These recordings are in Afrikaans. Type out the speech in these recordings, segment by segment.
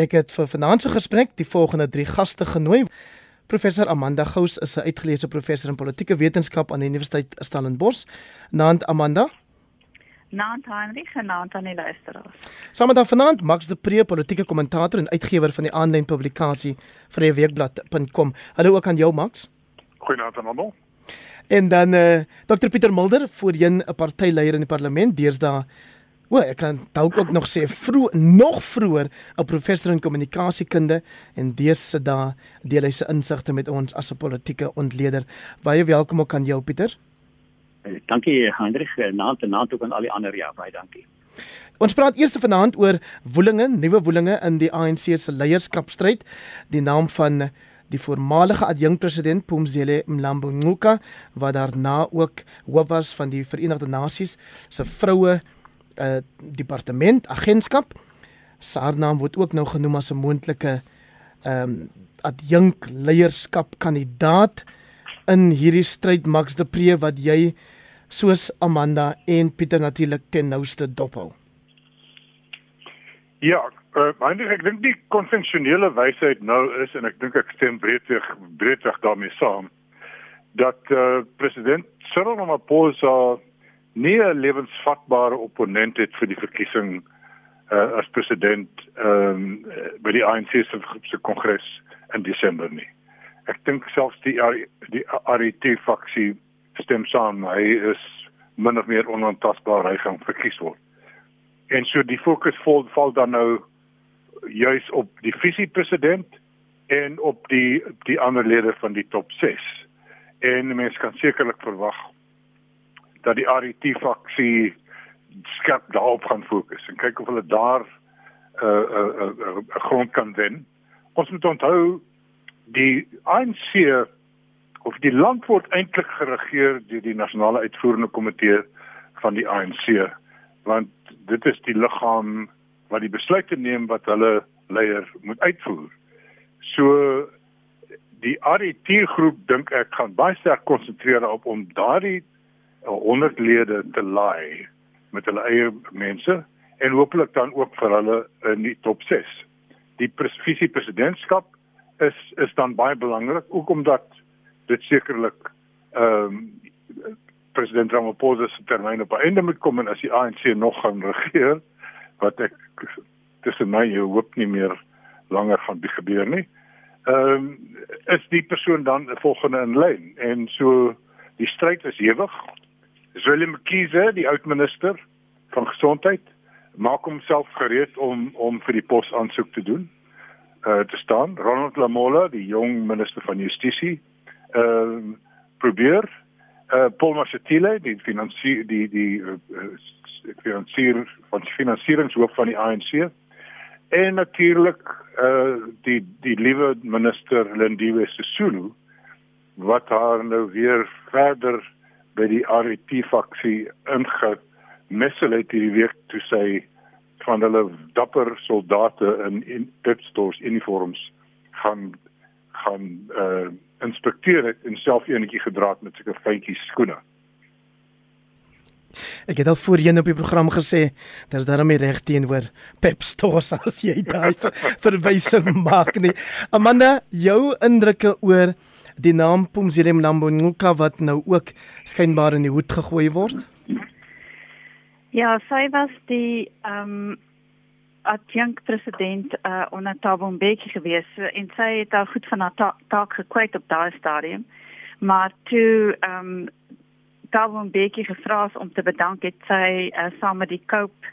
Ek het vir vanaand se gesprek die volgende 3 gaste genooi. Professor Amanda Gous is 'n uitgeleese professor in politieke wetenskap aan die Universiteit Stellenbosch. Naand Amanda. Naand Heinrich en naand aan die luisteraars. Saam met vanaand Max de Pre, politieke kommentator en uitgewer van die aanlyn publikasie Vrye Weekblad.com. Hallo ook aan jou Max. Goeienaand aan almal. En dan eh uh, Dr Pieter Mulder, voorheen 'n partyleier in die parlement, deesdae O, ek kan dalk ook nog sê vroeg nog vroeër 'n professor in kommunikasiekunde en dese da deel hy sy insigte met ons as 'n politieke ontleder. Baie welkom ook aan jou Pieter. Eh, dankie Hendrik, eh, naand en naand ook aan al die ander ja, baie dankie. Ons praat eers vanaand oor woelinge, nuwe woelinge in die ANC se leierskapstryd. Die naam van die voormalige adjunkpresident Pumzile Mlambo Ngcuka wat daarna ook hoof was van die Verenigde Nasies se vroue uh, departement agentskap. Haar naam word ook nou genoem as 'n moontlike ehm um, adjunk leierskap kandidaat in hierdie stryd Max de Pre wat jy soos Amanda en Pieter natuurlik ten nouste dophou. Ja, uh, eintlik ek dink die konvensionele wysheid nou is en ek dink ek stem breedweg breedweg daarmee saam dat uh, president Cyril Ramaphosa nie 'n lewensvatbare opponent het vir die verkiesing uh, as president um, by die ANC se se kongres in Desember nie. Ek dink selfs die die RET faksie stem saam hy is min of meer onaantastbaar hy gaan verkies word. En so die fokus val val dan nou juis op die visie president en op die die ander lede van die top 6. En mense kan sekerlik verwag dat die RET faksie skerp daarop gaan fokus en kyk of hulle daar 'n uh, 'n uh, 'n uh, 'n uh, grond kan wen. Ons moet onthou die ANC of die land word eintlik geregeer deur die nasionale uitvoerende komitee van die ANC want dit is die liggaam wat die besluite neem wat hulle leier moet uitvoer. So die RET groep dink ek gaan baie sterk konsentreer op om daardie 100 lede te laai met hulle eie mense en hopelik dan ook vir hulle in die top 6. Die visie presidentskap is is dan baie belangrik ook omdat dit sekerlik ehm um, president Ramaphosa se termyn op einde moet kom en as die ANC nog gaan regeer wat ek tussen my jou hoop nie meer langer gaan gebeur nie. Ehm um, is die persoon dan volgende in lyn en so die stryd is hewig Willem Kiese, die oud minister van gesondheid, maak homself gereed om om vir die pos aansoek te doen. Uh te staan Ronald Lamola, die jong minister van justisie, uh probeer uh Paul Mashatile, die finansier die die uh, finansier van finansieringshoof van die ANC en natuurlik uh die die liewe minister Lindiwe Sisulu wat haar nou weer verder by die RET faksie ingemessel het hierdie week toe sy van hulle dapper soldate in in pitstores uniforms gaan gaan uh inspekteer het en self enetjie gedra het met sulke feitjies skoene. Ek het al voorheen op die program gesê daar's daarmee reg teenoor Pep Stores as jy daai verwysing maak nie. Amanda, jou indrukke oor die naam Pumzile Mlambo-Ngcuka wat nou ook skynbaar in die hoed gegooi word? Ja, sy was die ehm um, adjunct president uh, onder Thabo Mbeki gewees en sy het al goed van haar ta taak gekwyt op daai stadium. Maar toe ehm um, Thabo Mbeki gevra is om te bedank het sy uh, saam met die Cope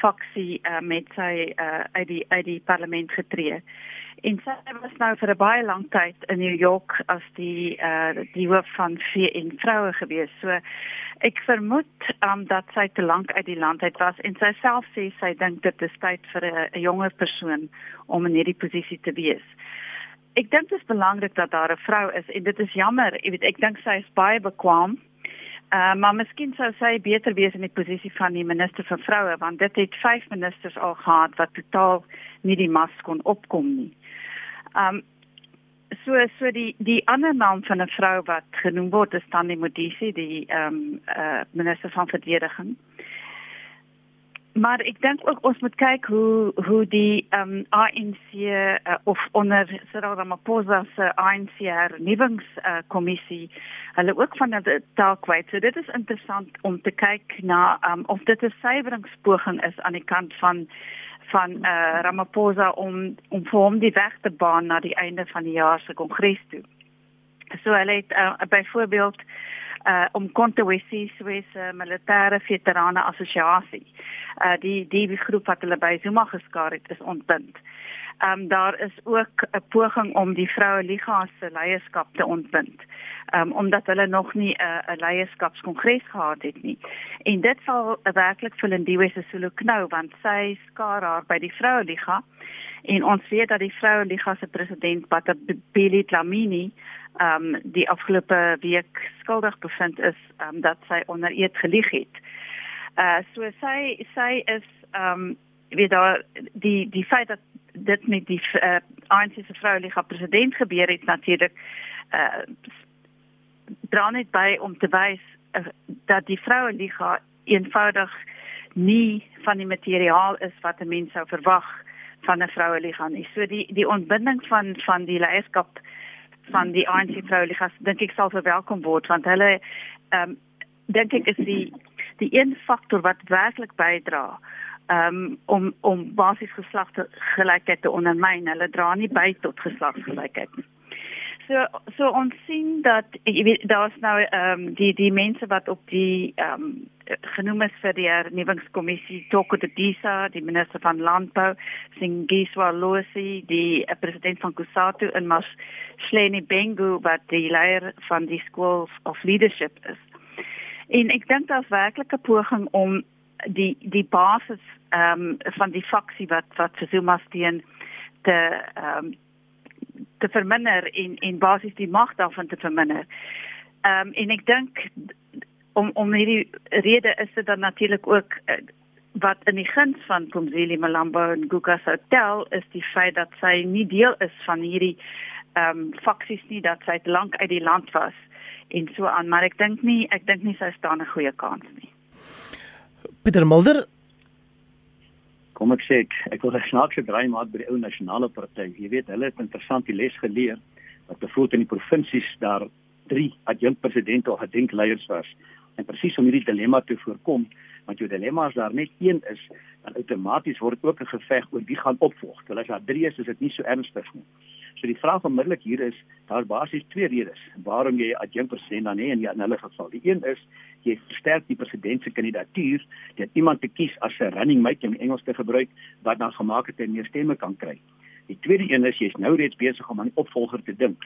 faksie uh, met sy uh, uit die uit die parlement getree en sy was nou vir 'n baie lang tyd in New York as die uh die hoof van VN vroue gewees. So ek vermoed um dat sy te lank uit die land uit was en sy self sê sy dink dit is tyd vir 'n jonger persoon om in hierdie posisie te wees. Ek dink dit is belangrik dat daar 'n vrou is en dit is jammer, jy weet ek dink sy is baie bekwam. Uh, maar miskien sou sy beter wees in die posisie van die minister van vroue want dit het vyf ministers al gehad wat totaal nie die mas kon opkom nie. Um so so die die ander naam van 'n vrou wat genoem word is Tani Modisi, die ehm um, uh, minister van verdediging. maar ek dink ook ons moet kyk hoe hoe die ehm um, ANC uh, of onder Cyril Ramaphosa se ANC hernuwingskommissie uh, hulle ook van die taak weet. So dit is interessant om te kyk na um, of dit 'n suiweringspoging is aan die kant van van uh, Ramaphosa om om vir hom die weg te baan na die einde van die jaar se kongres toe. So hulle het uh, byvoorbeeld uh om Kontowesi Swiss uh, militêre veterane assosiasie. Uh die die groep wat hulle by Zuma geskaar het is ontbind. Um daar is ook 'n poging om die vroue liga se leierskap te ontbind. Um omdat hulle nog nie 'n uh, 'n leierskapskongres gehad het nie. En dit sal werklik vir Lindiwe se solo knou want sy skaar haar by die vroue liga en ons weet dat die vroue liga se president Patabili Dlamini ehm um, die afgelope week skuldig bevind is ehm um, dat sy onder eed gelieg het. Uh so sy sy is ehm um, weet daar die die feit dat dit met die uh, ANC se vrouelike president gebeur het natuurlik uh dra net by om te wys uh, dat die vrouelike eenvoudig nie van die materiaal is wat 'n mens sou verwag van 'n vrouelike nie. So die die ontbinding van van die leierskap van die ANC vroueligas dink ek sal verwelkom word want hulle ehm um, dink ek is die die een faktor wat werklik bydra um, om om basies geslagsgelykheid te ondermyn. Hulle dra nie by tot geslagsgelykheid nie. So so ons sien dat jy weet daar's nou ehm um, die die mense wat op die ehm um, genoem is vir die hernuwingskommissie Toko de Disa, die minister van landbou, Singiswa Losi, die uh, president van Kusatu en Mas Shleni Bengu wat die leier van die School of Leadership is. En ek dink daar's werklik 'n poging om die die basis ehm um, van die faksie wat wat Zuma steun te ehm um, te verminder en en basies die mag daarvan te verminder. Ehm um, en ek dink om om hierdie rede is dit dan natuurlik ook uh, wat in die guns van Pumzile Malamba en Guga Hotel is die feit dat sy nie deel is van hierdie ehm um, faksies nie dat sy lank uit die land was en so aan maar ek dink nie ek dink nie sy staan 'n goeie kans nie. Pieter Mulder kom ek sê ek, ek wil 'n snaakse draai maak by die ou nasionale party. Jy weet, hulle het interessant die les geleer dat bevoel in die provinsies daar drie adjunkpresidente of adjunkleiers was. En presies om hierdie dilemma te voorkom, want jou dilemma is daar net een is, dan outomaties word ook 'n geveg oor wie gaan opvolg. Terwyl as daar drie is, is dit nie so ernstig nie. So die vraag onmiddellik hier is, daar basies twee redes waarom jy adjunkpresident dan hê in hulle geval. Die een is jy versterk die president se kandidatuur deur iemand te kies as 'n running mate in Engels te gebruik wat dan gemaak het en meer stemme kan kry. Die tweede een is jy's nou reeds besig om aan 'n opvolger te dink.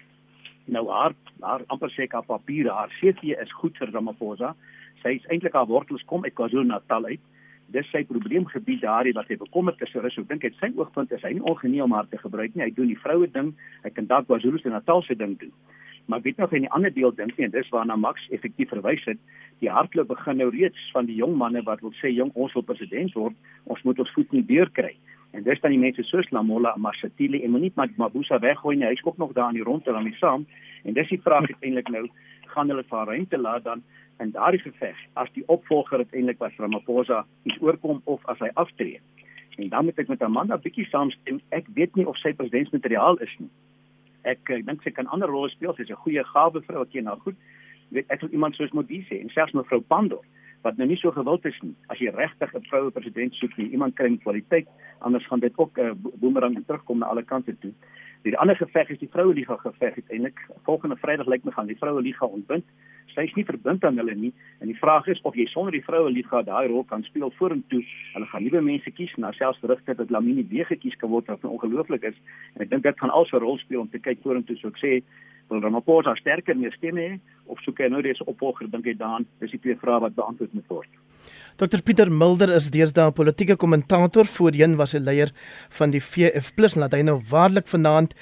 Nou haar haar amper seker op papier haar CV is goed vir Ramaphosa. Sy is eintlik haar wortels kom uit KwaZulu-Natal uit. Dis sy probleemgebied daardie wat hy bekommerd is oor. Ek dink dit sy oogpunt is hy nie ongenee om haar te gebruik nie. Hy doen die vroue ding. Hy kan dalk KwaZulu-Natal se ding doen maar weet nog in die ander deel dink nie en dis waarna Max effektief verwys het die hardloop begin nou reeds van die jong manne wat wil sê jong ons wil president word ons moet ons voet nie deur kry en dis dan die mense soos Lamola Mashatile en moenie maar Mabusa weggooi nie hy skop nog daar in die rondte aan die saam en dis die vraag uiteindelik nou gaan hulle vir ruimte laat dan in daardie geveg as die opvolger uiteindelik was Ramaphosa iets oorkom of as hy aftree en dan moet ek met Amanda bietjie saamstem ek weet nie of sy presidentsmateriaal is nie ek ek dink sy kan ander rolle speel. Sy's 'n goeie gawe vrou, ek ken haar goed. Weet ek wil iemand soos Modise en selfs mevrou Pandor wat nou nie so gewild is nie. As jy regtig 'n vroue president soek, nie iemand met kwaliteit, anders gaan dit ook 'n uh, boemerang terugkom na alle kante toe. Die ander geveg is die vroue liga geveg uiteindelik. Volgende Vrydag lyk my gaan die vroue liga ontbind. Sy is nie verbind aan hulle nie en die vraag is of jy sonder die vroue liga daai rol kan speel vorentoe. Hulle gaan nuwe mense kies en selfs berigte dat Lamini weer gekies kan word wat ongelooflik is. En ek dink dit gaan also 'n rol speel om te kyk vorentoe so ek sê wil Ramaphosa sterker meer stemme hê of soek hy nou dis opvolger dink jy daan? Dis die twee vrae wat beantwoord moet word. Dr Pieter Mulder is deesdae 'n politieke kommentator voorheen was hy leier van die VF+ laat hy nou waarlik vanaand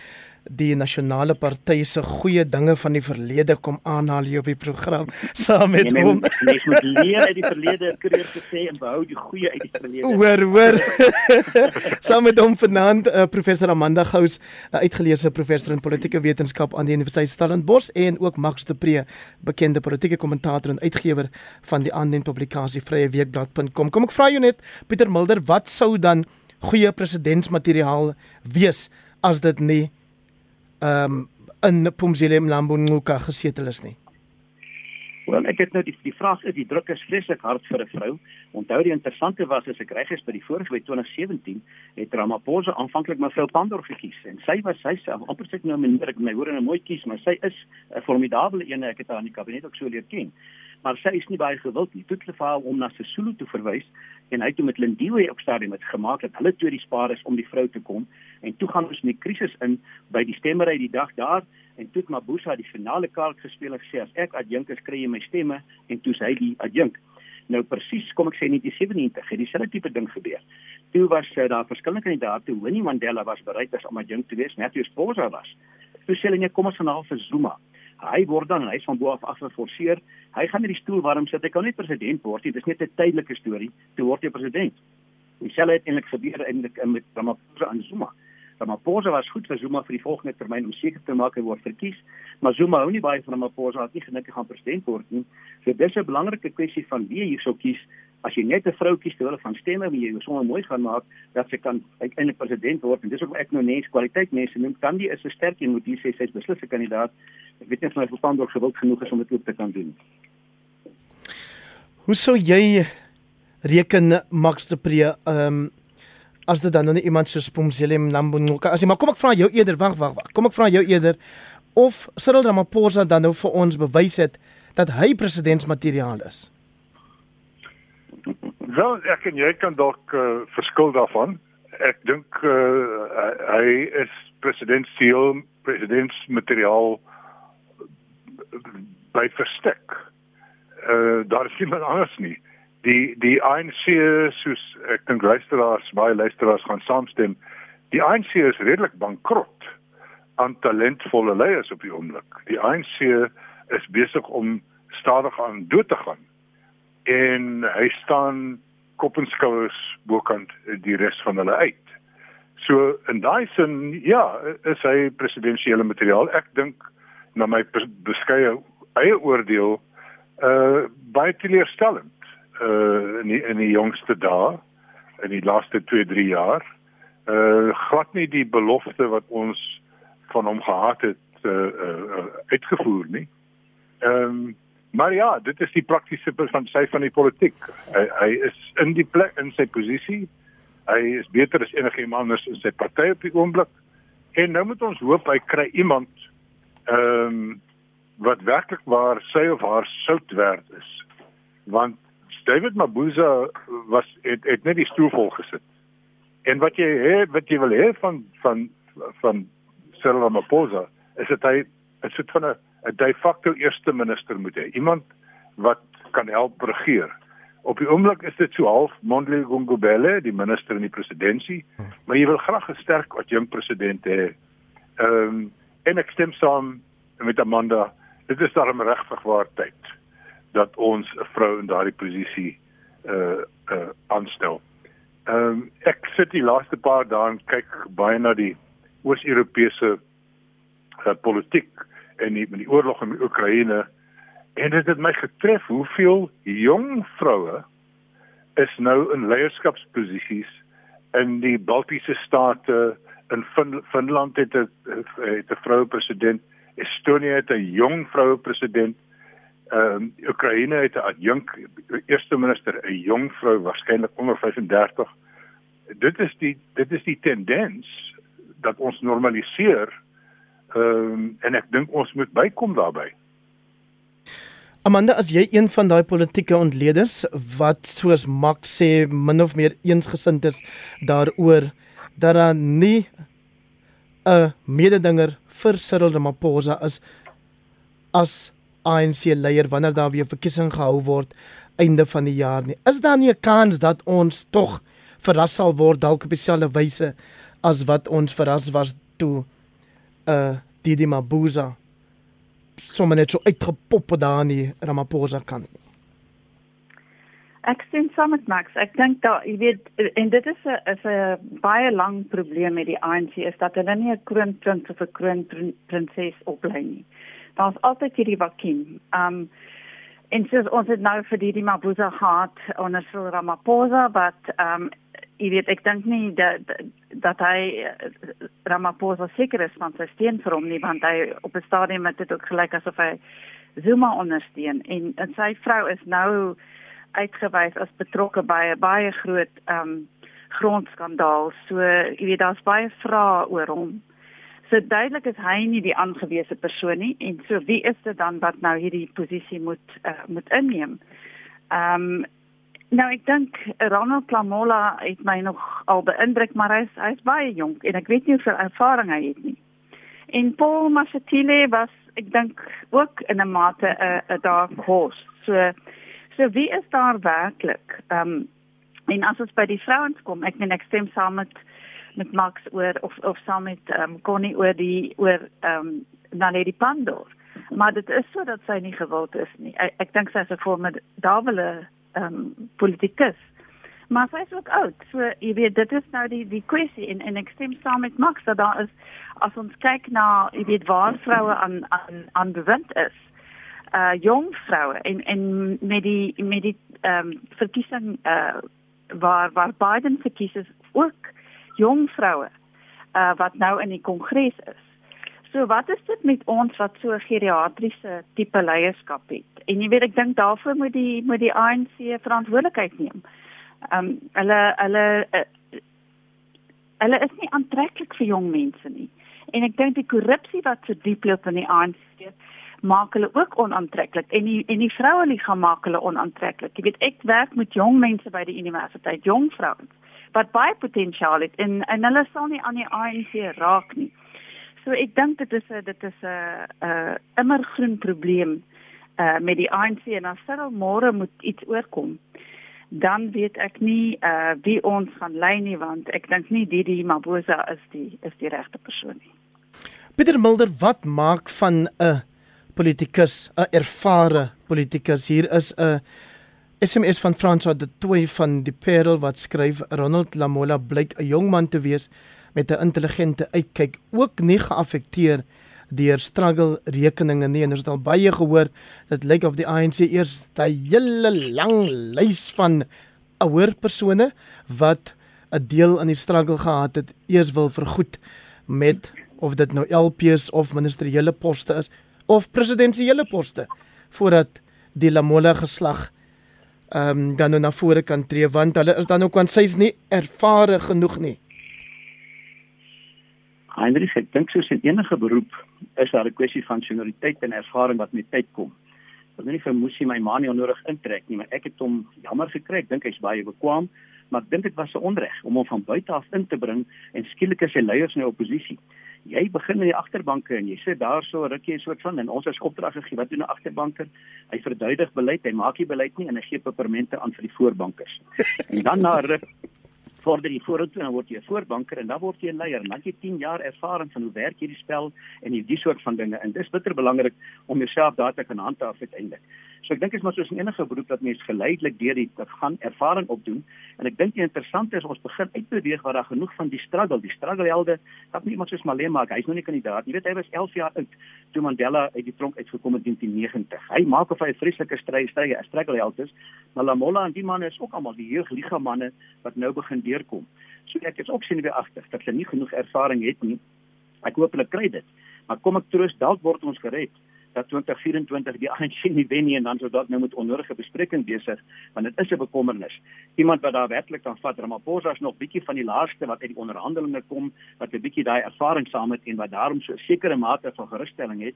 die nasionale party se goeie dinge van die verlede kom aanhaal hier op die program saam met Nee, hom. mens, mens moet leer uit die verlede, Kreer gesê en behou die goeie uit die verlede. Hoor, hoor. saam met hom vanaand uh, professor Amanda Gous, 'n uh, uitgeleese professor in politieke wetenskap aan die Universiteit Stellenbosch en ook Max de Pre, bekende politieke kommentator en uitgewer van die aanlyn publikasie vryeweekblad.com. Kom ek vra jou net Pieter Mulder, wat sou dan goeie presidentsmateriaal wees as dit nie um, in Pumzile Mlambo-Ngcuka gesetel is nie? Wel, ek het nou die die vraag is die druk is vreeslik hard vir 'n vrou. Onthou die interessante was as ek reg is by die vorige by 2017 het Ramaphosa aanvanklik mevrou Pandor gekies en sy was sy self amper sê nou meneer ek my hoor en nou mooi kies, maar sy is 'n formidabele een ek het haar in die kabinet ook so leer ken. Maar sy is nie baie gewild nie. Toe het hulle vir haar om na Sesulu toe verwys en hy het met Lindiwe op stadium het gemaak dat hulle twee die spaar is om die vrou te kom. En toe gaan ons in die krisis in by die stemmery die dag daar en toe het Mabuza die finale kaart gespeel en gesê as ek adjunk is kry jy my stemme. En toe hy die adjunk. Nou presies kom ek sê in 1997 het dieselfde tipe ding gebeur. Toe was uh, daar verskillende kandidaate Winnie Mandela was bereid as om adjunk te wees Matthew Sposa was. Toe sê hulle nee kom ons gaan haal vir Zuma hy word dan hy is van bo af af geforseer hy gaan net die stoel warm sit. Hy kan nie president word nie. Dis net 'n tydelike storie. Toe word hy president. Dieselfde het eintlik gebeur eintlik met Ramaphosa en Zuma. Ramaphosa was goed vir Zuma vir die volgende termyn om seker te maak hy word verkies, maar Zuma hou nie baie van Ramaphosa, het nie gedink hy gaan president word nie. So dis 'n belangrike kwessie van wie jy sou kies. As jy net 'n vrou kies terwyl van stemme wie jy sommer mooi gaan maak dat sy kan uiteindelik president word en dis ook ek nou net kwaliteit mense noem kan die is 'n sterk een moet jy sê sy's beslis 'n kandidaat. Ek weet nie of my verstand ook gewild genoeg is om dit ook te kan doen. Hoe sou jy reken Max de Pre ehm um, as dit dan nou nie iemand soos Pumzile Mlambo-Ngcuka as jy maar kom ek vra jou eerder wag wag wag kom ek vra jou eerder of Cyril Ramaphosa dan nou vir ons bewys het dat hy presidentsmateriaal is. Wel, ek en jy kan dalk uh, verskil daarvan. Ek dink uh, hy is presidentsieel presidentsmateriaal by verstek. Uh daar is niemand anders nie. Die die ANC soos ek dink luisteraars, baie luisteraars gaan saamstem. Die ANC is redelik bankrot aan talentvolle leiers op die oomblik. Die ANC is besig om stadig aan dood te gaan en hy staan kop en skouers bokant die res van hulle uit. So in daai sin ja, is hy presidensiële materiaal. Ek dink na my beskeie eie oordeel uh baie teleurstellend uh in die, in die jongste dae in die laaste 2, 3 jaar. Uh glad nie die belofte wat ons van hom gehad het uh, uh uitgevoer nie. Ehm um, Maar ja, dit is die praktiese van sy van die politiek. Hy hy is in die plek in sy posisie. Hy is beter as enige iemand anders in sy party op die oomblik. En nou moet ons hoop hy kry iemand ehm um, wat werklik waar sy of haar sout werd is. Want David Mabuza was het, het net die stoel vol gesit. En wat jy het, wat jy wil hê van van van Cyril Ramaphosa is dit hy is dit van 'n 'n de facto eerste minister moet hê. Iemand wat kan help regeer. Op die oomblik is dit so half Mondle Gungubele, die minister in die presidentskap, maar jy wil graag 'n sterk adjunkt president hê. Ehm um, en ek stem saam met Amanda, dit is daarom regtig waar tyd dat ons 'n vrou in daardie posisie uh uh aanstel. Ehm um, ek sit die laaste paar dae en kyk baie na die Oos-Europese uh, politiek en die met die oorlog in Oekraïne. En dit het my getref hoeveel jong vroue is nou in leierskapsposisies in die Baltiese state in fin Finland het 'n het 'n vroue president Estonië het 'n jong vroue president ehm um, Oekraïne het 'n adjunk eerste minister 'n jong vrou waarskynlik onder 35 dit is die dit is die tendens dat ons normaliseer Ehm um, en ek dink ons moet bykom daarbey. Amanda, as jy een van daai politieke ontleeders wat soos Max sê min of meer eensgesind is daaroor dat daar nie 'n mededinger vir Cyril Ramaphosa is as ANC leier wanneer daar weer verkiesing gehou word einde van die jaar nie. Is daar nie 'n kans dat ons tog verras sal word dalk op dieselfde wyse as wat ons verras was toe uh Didi Mabuza sommer net so uitgepop daar in die Ramaphosa kant nie. Ek sien saam met Max. Ek dink dat jy weet en dit is 'n is 'n baie lang probleem met die ANC is dat hulle nie 'n kroonprins of 'n kroonprinses oplei nie. Daar's altyd hierdie vakuum. Um en soos ons het nou vir die Mabuza gehad onder Cyril Ramaphosa wat um jy weet ek dink nie dat dat hy Ramaphosa seker is van sy steun vir hom nie want hy op 'n stadium het dit ook gelyk asof hy Zuma ondersteun en, en sy vrou is nou uitgewys as betrokke by 'n baie groot ehm um, grondskandaal. So jy weet daar's baie vrae oor hom. So duidelik is hy nie die aangewese persoon nie en so wie is dit dan wat nou hierdie posisie moet uh, moet inneem? Ehm um, nou ek dink Ronald Lamola het my nog al beïndruk maar hy is hy is baie jonk en ek weet nie hoeveel ervaring hy het nie. En Paul Mashatile was ek dink ook in 'n mate 'n 'n dark horse. So So wie is daar werklik? Ehm um, en as ons by die vrouens kom, ek meen ek stem saam met met Max oor of of saam met ehm um, Connie oor die oor ehm um, Naledi Pandor. Maar dit is so dat sy nie gewild is nie. Ek, ek dink sy is 'n formidable ehm um, politikus. Maar sy is ook oud. So jy weet dit is nou die die kwessie en en ek stem saam met Max dat daar is as ons kyk na jy weet waar vroue aan aan aan bewind is uh jong vroue en en met die met die ehm um, verkiesing uh waar waar Biden verkies is ook jong vroue uh wat nou in die kongres is. So wat is dit met ons wat so geriatriese tipe leierskap het? En jy weet ek dink daarvoor moet die moet die ANC verantwoordelikheid neem. Ehm um, hulle hulle uh, hulle is nie aantreklik vir jong mense nie. En ek dink die korrupsie wat so diep loop in die ANC maak hulle ook onaantreklik en die en die vroue liggaam maak hulle onaantreklik. Jy weet ek werk met jong mense by die universiteit, jong vrouens wat baie potensiaal het en en hulle sal nie aan die ANC raak nie. So ek dink dit is 'n dit is 'n 'n immergroen probleem uh met die ANC en as hulle môre moet iets oorkom dan weet ek nie uh wie ons gaan lei nie want ek dink nie Didi Mabuza is die is die regte persoon nie. Pieter Mulder, wat maak van 'n politikus, 'n ervare politikus. Hier is 'n SMS van Francois de Toey van die Parel wat skryf Ronald Lamola blyk 'n jong man te wees met 'n intelligente uitkyk, ook nie geaffekteer deur struggle rekeninge nie. En ons het al baie gehoor dat lyk of die ANC eers 'n hele lang lys van ouer persone wat 'n deel in die struggle gehad het, eers wil vergoed met of dit nou LPs of ministeriële poste is of presidentsiële poste voordat die Lamola geslag ehm um, dan nou na vore kan tree want hulle is dan ook want sy's nie ervare genoeg nie. Heinrich, ek dink soos in enige beroep is daar 'n kwessie van senioriteit en ervaring wat met tyd kom. Ek wil nie vir Musi my ma nie onnodig intrek nie, maar ek het hom jammer gekry. Ek dink hy's baie bekwam, maar ek dink dit was 'n onreg om hom van buite af in te bring en skielik is hy leiers in die oppositie jy begin in die agterbanke en jy sit daar so rukkie 'n soort van en ons as opdrag gegee wat doen 'n agterbanker hy verduidig beleid hy maak nie beleid nie en hy gee papermente aan vir die voorbankers en dan na ruk vorder jy vorentoe en word jy 'n voorbanker en dan word jy 'n leier. En dan jy 10 jaar ervaring van hoe werk hierdie spel en hierdie soort van dinge. En dis bitter belangrik om jouself daar te kan handhaaf uiteindelik So ek dink is maar soos enige beroep dat mens geleidelik deur die gaan ervaring opdoen en ek dink die interessante is ons begin uitbeweeg waar daar genoeg van die struggle, die struggle helde, dat nie iemand soos Malema, hy's nog nie kandidaat. Jy weet hy was 11 jaar oud toe Mandela uit die tronk uitgekom het in 1990. Hy maak of hy 'n vreeslike stry stry 'n struggle held is, maar Lamola en die manne is ook almal die jeugliga manne wat nou begin deurkom. So ek is ook sien weer agter dat hulle nie genoeg ervaring het nie. Ek hoop hulle kry dit. Maar kom ek troos dalk word ons gered dat 2024 die ANC nie wen nie en dan sou dalk nou met onnodige bespreking besig want dit is 'n bekommernis. Iemand wat daar werklik kan vat, Ramaphosa is nog bietjie van die laaste wat uit die onderhandelinge kom wat 'n bietjie daai ervaring saam het en wat daarom so 'n sekere mate van gerusstelling het.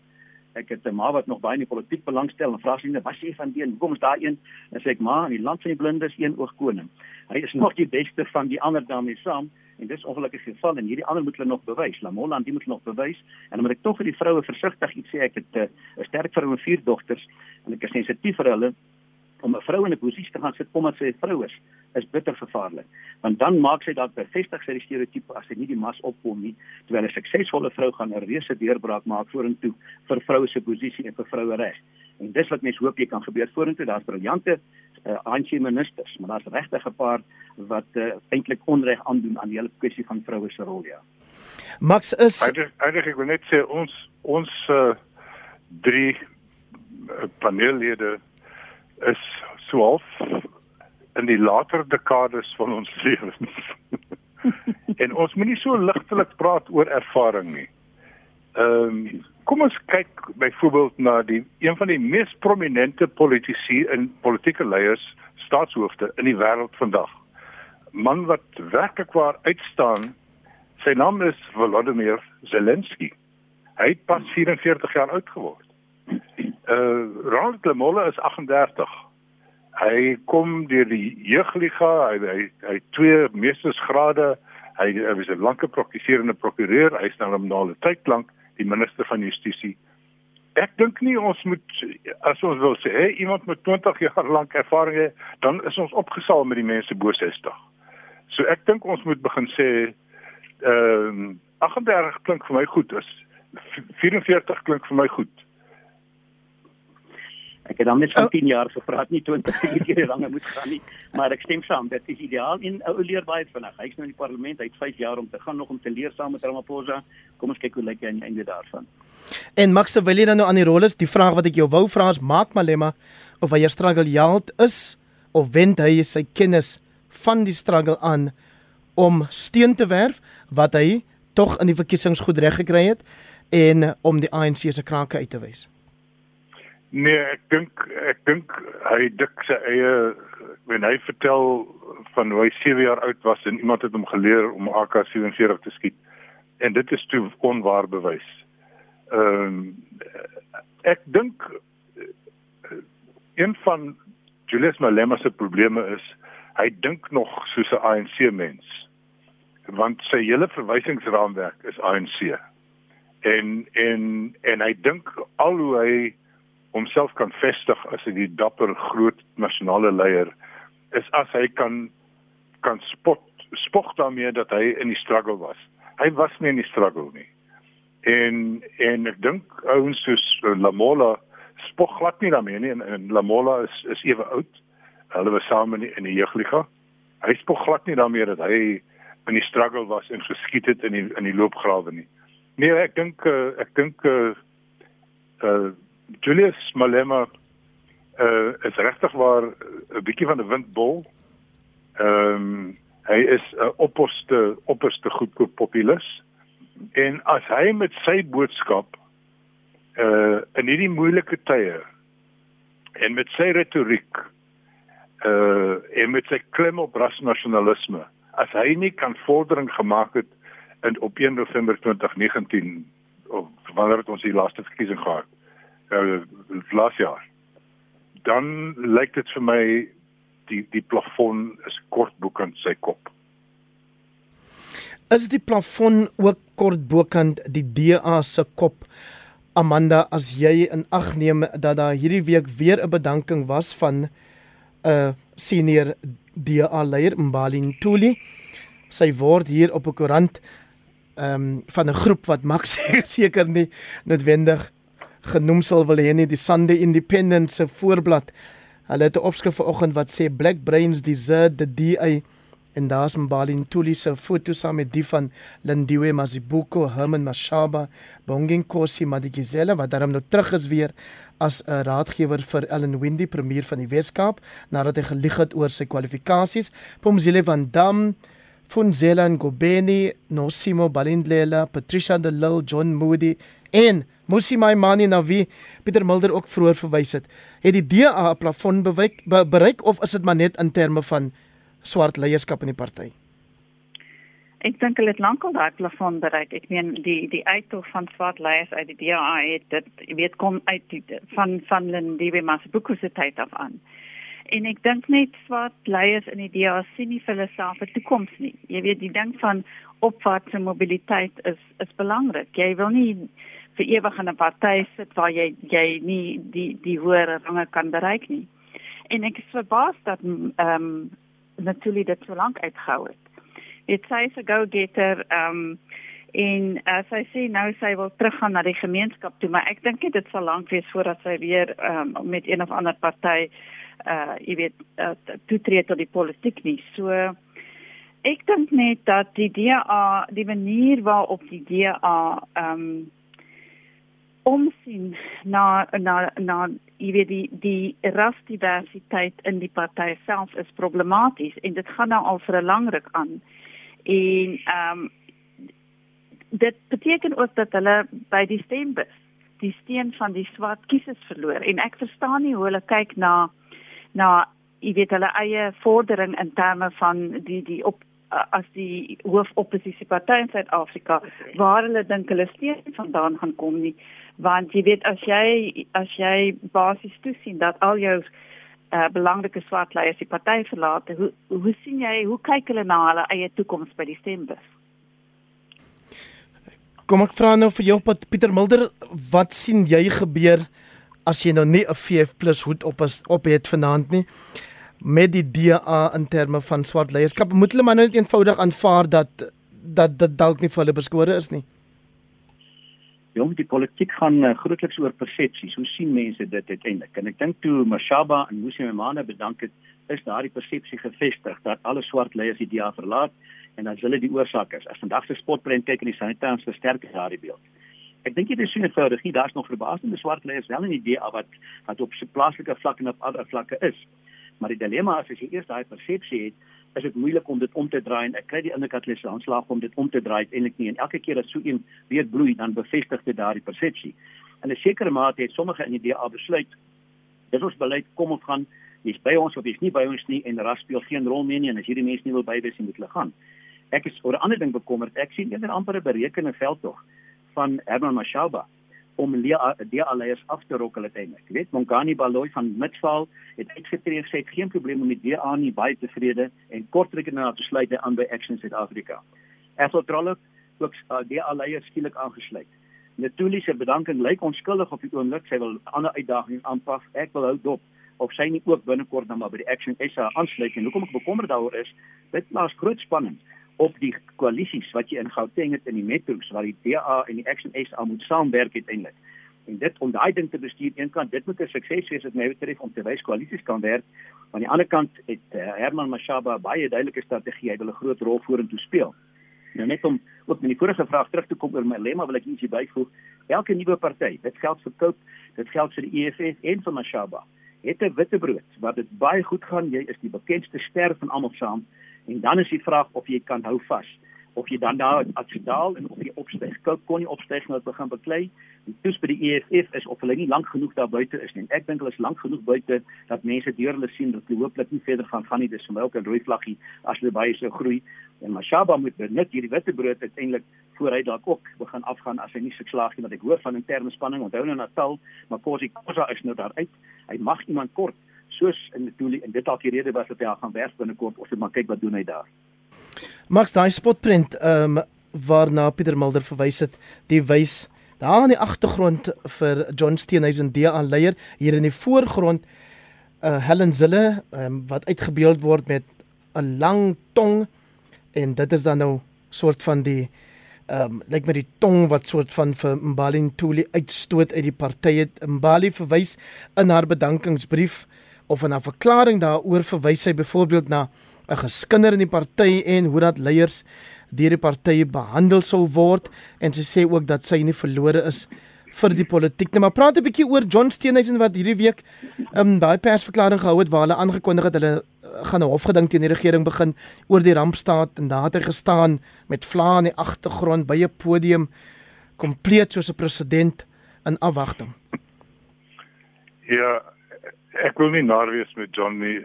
Ek het 'n ma wat nog baie in die politiek belangstel en vra sy net, "Wat sê jy van die een? Hoekom is daar een?" En sê ek, "Ma, in die land van die blindes een oog koning. Hy is nog die beste van die ander daarmee saam." En dis ongelukkig geval en hierdie ander moet hulle nog bewys. Lamola en die moet nog bewys en dan moet ek tog vir die vroue versigtig iets sê. Ek het eh, 'n uh, sterk vrou en vier dogters en ek is sensitief vir hulle om 'n vrou in 'n posisie te gaan sit omdat sy 'n vrou is. is bitter gevaarlik. Want dan maak sy dalk bevestig sy die stereotipe as sy nie die mas opkom nie, terwyl 'n suksesvolle vrou gaan 'n reuse deurbraak maak vorentoe vir vroue se posisie en vir vroue reg. En dis wat mens hoop jy kan gebeur vorentoe. Daar's briljante uh, ANC ministers, maar daar's regtig 'n paar wat uh, eintlik onreg aandoen aan die hele kwessie van vroue se rol ja. Max is eintlik ek wil net sê ons ons uh, drie paneellede is so half in die later dekades van ons lewens. en ons moenie so ligtelik praat oor ervaring nie. Ehm um, kom ons kyk byvoorbeeld na die een van die mees prominente politici en politieke leiers, staatshoofde in die wêreld vandag. Man wat werklik waar uitstaan. Sy naam is Volodymyr Zelensky. Hy het pas 44 jaar oud geword. Uh Ronald Lamola is 38. Hy kom deur die jeugliga, hy hy hy twee meestersgrade. Hy, hy was 'n lange prokurerende prokureur. Hy is nou al 'n tyd lank die minister van justisie. Ek dink nie ons moet as ons wil sê hey, iemand met 20 jaar lank ervaring het, dan is ons opgesaal met die mense bo 60. So ek dink ons moet begin sê ehm uh, 38 klink vir my goed is 44 klink vir my goed. Ek het dan net van 10 jaar gevra, nie 20 jaar lank moet gaan nie, maar ek stem saam, dit is ideaal en ou leer baie vinnig. Hy's nou in die parlement, hy het 5 jaar om te gaan nog om te leer saam met Ramaphosa. Kom ons kyk hoe lyk hy aan die einde daarvan. En Max wil jy dan nou aan die rol is, die vraag wat ek jou wou vra is maak Malema of hy struggle jaald is of wend hy sy kennis van die struggle aan om steun te werf wat hy tog in die verkiesings goed reg gekry het en om die ANC se krake uit te wys. Nee, ek dink ek dink hy dik sy eie wen hy vertel van hoe hy 7 jaar oud was en iemand het hom geleer om AK47 te skiet. En dit is toe onwaar bewys. Ehm um, ek dink een van Julius Malema se probleme is hy dink nog soos 'n ANC mens. Want sy hele verwysingsraamwerk is ANC. En en en hy dink al hoe hy homself kan vestig as 'n dapper groot nasionale leier is as hy kan kan spot spog daarmee dat hy in die struggle was. Hy was nie in die struggle nie. En en ek dink ouens soos Lamola spog glad nie daarmee nie en, en Lamola is is ewe oud. Hulle was saam in die, in die jeugliga. Hy spog glad nie daarmee dat hy in die struggle was en geskiet het in die in die loopgrawe nie. Nee, ek dink uh, ek dink uh, uh Julius Malema uh is regtig waar 'n bietjie van 'n windbol. Ehm um, hy is 'n opperste opperste goedkoop populis en as hy met sy boodskap uh in hierdie moeilike tye en met sy retoriek uh en met sy klem op rasnasionalisme as hy nie kan vordering gemaak het in op 1 November 2019 of wanneer het ons die laaste verkiesing gehad uh, laas jaar. Dan lyk dit vir my die die plafon is kort bokant sy kop. Is die plafon ook kort bokant die DA se kop? Amanda as jy in ag neem dat daar hierdie week weer 'n bedanking was van 'n uh, senior DA leier Mbali Ntuli sy word hier op 'n koerant ehm um, van 'n groep wat Max seker nie noodwendig genoem sal wil hê nie die Sunday Independent se voorblad. Hulle het 'n opskrif vanoggend wat sê Black Brains Desert the DA en daar's Mbali Ntuli se foto saam met die van Lindiwe Mazibuko, Herman Mashaba, Bongeng Kosi Madikizela wat daarom nou terug is weer as 'n raadgewer vir Ellen Windy premier van die Weskaap nadat hy gelieg het oor sy kwalifikasies. Pomzile van Dam Funzela Ngobeni, Nosimo Balindlela, Patricia de Lille, John Moody en Musi Maimani na wie Pieter Mulder ook vroeër verwys het. Het die DA 'n plafon bewyk, be, bereik of is dit maar net in terme van swart leierskap in die party? Ek dink hulle het lankal daai plafon bereik. Ek meen die die uittog van swart leiers uit die DA het dit weet kom uit die, van van Lindiwe Masibuko se tyd af aan. En ek dink net swart leiers in die DA sien nie vir hulle self 'n toekoms nie. Jy weet die ding van opwaartse mobiliteit is is belangrik. Jy wil nie vir ewig in 'n party sit waar jy jy nie die die hoë range kan bereik nie. En ek is verbaas dat ehm um, natuurlik dit so lank uitgehou het. Dit sy se go-getter ehm um, en as uh, sy sê nou sy wil teruggaan na die gemeenskap toe, maar ek dink dit sal lank wees voordat sy weer ehm um, met een of ander party uh jy weet uh, toetree tot die politiek nie. So ek dink net dat die DA die manier waarop die DA ehm um, omsien na na na jy weet die die rasdiversiteit in die party self is problematies en dit gaan nou al vir 'n lang ruk aan. En ehm um, dit beteken ook dat hulle by die stembus die steen van die swart kiesers verloor en ek verstaan nie hoe hulle kyk na na jy weet hulle eie vordering in terme van die die op as die hoofoppositieparty in Suid-Afrika waar hulle dink hulle steen vandaan gaan kom nie. Want jy weet as jy as jy basies toesien dat al jou uh, belangrike swart leiers die party verlaat hoe hoe sien jy hoe kyk hulle na hulle eie toekoms by die stembus? Kom ek vra nou vir jou Pieter Mulder wat sien jy gebeur as jy nou nie 'n VF+ hoed op as op het vanaand nie met die DA in terme van swart leierskap moet hulle maar net eenvoudig aanvaar dat dat dit dalk nie vir hulle beskore is nie Jong, die politiek gaan uh, grootliks oor persepsies. Hoe sien mense dit uiteindelik? En ek dink toe Mashaba en Musi Memane bedank het, is daardie persepsie gevestig dat alle swart leiers die DA verlaat en dat hulle die oorsaak is. As vandag se spotprent kyk en die sanitêrs versterk daardie beeld. Ek dink dit is so eenvoudig. Daar's nog verbasende swart leiers wel in die DA wat wat op se plaaslike vlak en op ander vlakke is. Maar die dilemma is as jy eers daai persepsie het, is dit moeilik om dit om te draai en ek kry die hulle se aanslag om dit om te draai eintlik nie en elke keer as so een weer bloei dan bevestig dit daardie persepsie. En 'n sekere mate het sommige in die DA besluit dis ons beleid kom of gaan jy's by ons of jy's nie by ons nie en ras speel geen rol meer nie en as hierdie mense nie wil by wees nie moet hulle gaan. Ek is oor 'n ander ding bekommerd. Ek sien eerder amper 'n berekende veldtog van Herman Mashaba om die alleiers af te rokkel uiteindelik. Jy weet Mongani Baloyi van Midval het uitgetree en sê het geen probleem om met DA nie baie tevrede en kortrekening na te sluit aan by Action Suid-Afrika. Ethel Trolle ook uh, die alleiers skielik aangesluit. Natuurlik se bedanking lyk onskuldig op die oomblik. Sy wil ander uitdagings aanpas. Ek wil hou dop of sy nie ook binnekort dan maar by die Action SA aansluit en hoekom ek bekommerd daaroor is, dit plaas groot spanning op die koalisies wat jy in Gauteng het in die metro's waar die DA en die Action SA moet saamwerk uiteindelik. En dit om daai ding te bestuur, een kant dit moet 'n sukses wees wat my betref om te wys koalisies kan werk. Aan die ander kant het uh, Herman Mashaba baie duidelike strategie, hy wil 'n groot rol vorentoe speel. Nou net om ook met die vorige vraag terug te kom oor my lemma wil ek ietsie byvoeg. Elke nuwe party, dit geld vir Cope, dit geld vir die EFF en vir Mashaba, het 'n witbrood wat dit baie goed gaan. Jy is die bekendste ster van almal saam. En dan is die vraag of jy kan hou vas of jy dan daar afdaal en of jy opstyg. Koop kon nie opstyg nou begin beklei. Die toets by die EFF is of hulle nie lank genoeg daar buite is nie. Ek dink hulle is lank genoeg buite dat mense deur hulle sien dat hulle hooplik nie verder gaan gaan nie. Dis vir my ook 'n rooi vlaggie as hulle baie so groei. En Mashaba moet net hierdie witte brood uiteindelik vooruit dalk ook begin afgaan as hy nie geslaag nie wat ek hoor van interne spanning. Onthou nou Natal, maar Kosi Kosa is nou daar uit. Hy mag iemand kort soos in doel en dit dalk die rede was dat hy al gaan werk binnekort of net maar kyk wat doen hy daar. Max daai spotprint ehm um, waarna Pieter Mulder verwys het, die wys daar in die agtergrond vir John Steenhuisen DA leier hier in die voorgrond uh Helen Zille um, wat uitgebeeld word met 'n lang tong en dit is dan nou soort van die ehm um, lyk met die tong wat soort van vir Mbali Ntuli uitstoot uit die party het Mbali verwys in haar bedankingsbrief of in 'n verklaring daaroor verwys sy byvoorbeeld na 'n geskinder in die party en hoe dat leiers deur die party behandel sou word en sy sê ook dat sy nie verlore is vir die politiek nie. Maar praat 'n bietjie oor John Steenhuisen wat hierdie week um daai persverklaring gehou het waar hulle aangekondig het hulle uh, gaan 'n hofgeding teen die regering begin oor die rampstaat en daar het hy gestaan met vlae in die agtergrond by 'n podium kompleet soos 'n president in afwagting. Ja, ek wil nie naar wees met John nie.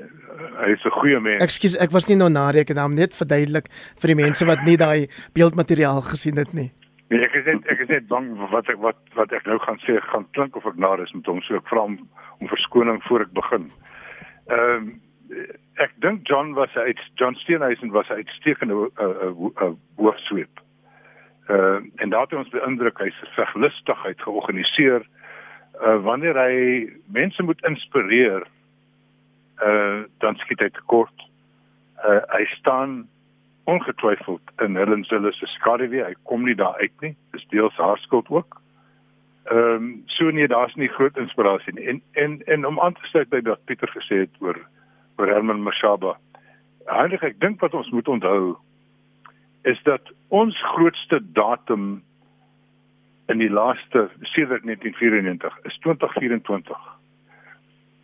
Hy is 'n goeie mens. Ekskuus, ek was nie nou naar ek het hom net verduidelik vir die mense wat nie daai beeldmateriaal gesien het nie. Nee, ek is net ek is net bang wat ek wat wat ek nou gaan sê gaan klink of ek is met hom, so ek vra hom om verskoning voor ek begin. Ehm um, ek dink John was uit John Steenhuisen was uitstekende 'n uh, uh, uh, hoofsweep. Ehm uh, en daar het ons beïndruk hy se veglustigheid georganiseer uh, wanneer hy mense moet inspireer uh dan skiet hy tekort. Uh, hy staan ongetwyfeld in Helen Zille se skaduwee. Hy kom nie daar uit nie. Dis deels haar skuld ook. Ehm um, so nee, daar's nie groot inspirasie nie. En en en om aan te sluit by wat Pieter gesê het oor oor Herman Mashaba. Eindelik ek dink wat ons moet onthou is dat ons grootste datum in die laaste sedert 1994 is 2024.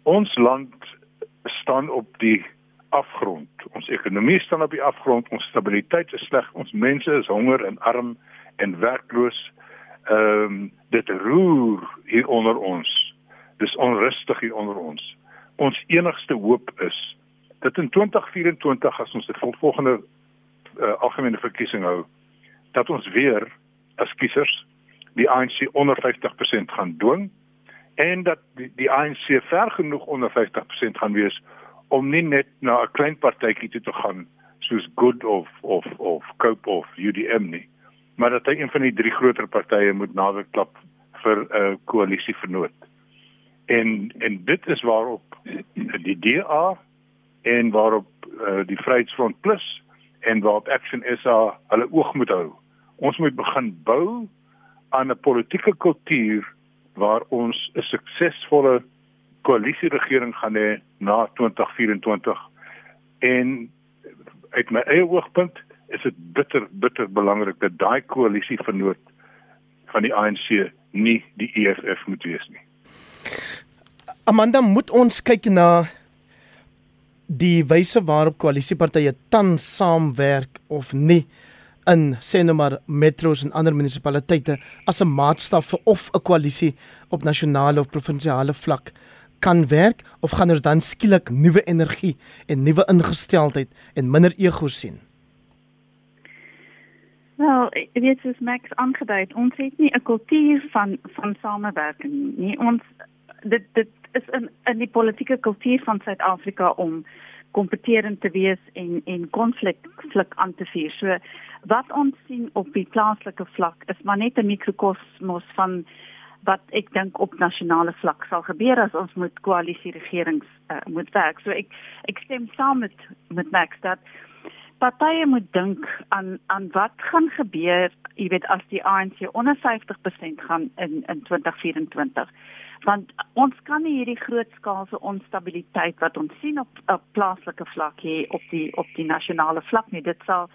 Ons land staan op die afgrond. Ons ekonomie staan op die afgrond, ons stabiliteit is sleg, ons mense is honger en arm en werkloos. Ehm um, dit roer hier onder ons. Dis onrustig hier onder ons. Ons enigste hoop is dat in 2024 as ons die volgende uh, algemene verkiesing hou, dat ons weer as kiesers die ANC onder 50% gaan dwing en dat die, die ANC ver genoeg onder 50% gaan wees om nie net na 'n klein partytjie toe te gaan soos Good of of of Cope of UDM nie maar dat hy een van die drie groter partye moet nader klap vir 'n uh, koalisie vernoot. En en dit is waarop die DA en waarop uh, die Vryheidsfront Plus en waarop Action SA hulle oog moet hou. Ons moet begin bou aan 'n politieke kultuur waar ons 'n suksesvolle koalisieregering gaan hê na 2024 en uit my eie oogpunt is dit bitter bitter belangrik dat daai koalisie vernoot van die ANC nie die EFF moet wees nie. Amanda moet ons kyk na die wyse waarop koalisiepartye tans saamwerk of nie in sê nou maar metros en ander munisipaliteite as 'n maatstaf vir of 'n koalisie op nasionale of provinsiale vlak kan werk of gaan ons dan skielik nuwe energie en nuwe ingesteldheid en minder ego sien? Wel, weet soos Max aangedui het, ons het nie 'n kultuur van van samewerking nie. Ons dit dit is in in die politieke kultuur van Suid-Afrika om kompeterend te wees en en konflik flik aan te vier. So wat ons sien op die plaaslike vlak is maar net 'n mikrokosmos van wat ek dink op nasionale vlak sal gebeur as ons met koalisie regerings uh, moet werk. So ek ek stem saam met met Max dat partye moet dink aan aan wat gaan gebeur, jy weet as die ANC onder 50% gaan in in 2024. Want ons kan nie hierdie grootskaalse onstabiliteit wat ons sien op op plaaslike vlak hê op die op die nasionale vlak nie. Dit sal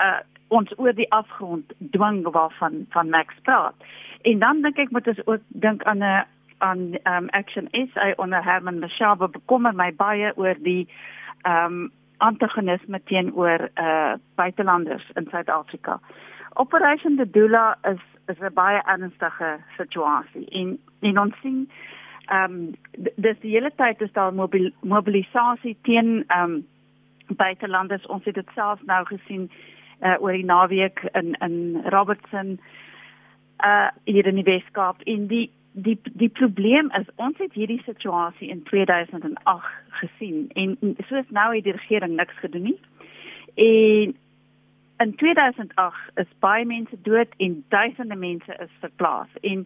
uh ons oor die afgrond dwing waarvan van Max praat. En dan dink ek moet ons ook dink aan 'n aan um Action SA onder Herman Mashaba bekommer my baie oor die um antagonisme teenoor uh buitelanders in Suid-Afrika. Operation Dula is is 'n baie ernstige situasie en en ons sien ehm um, dis die hele tyd is daar mobil, mobilisasie teen ehm um, buitelanders. Ons het dit self nou gesien uh oor die naweek in in Robertson uh hier in die Weskaap en die die die probleem is ons het hierdie situasie in 2008 gesien en soos nou het die regering niks gedoen nie. En in 2008 is baie mense dood en duisende mense is verplaas en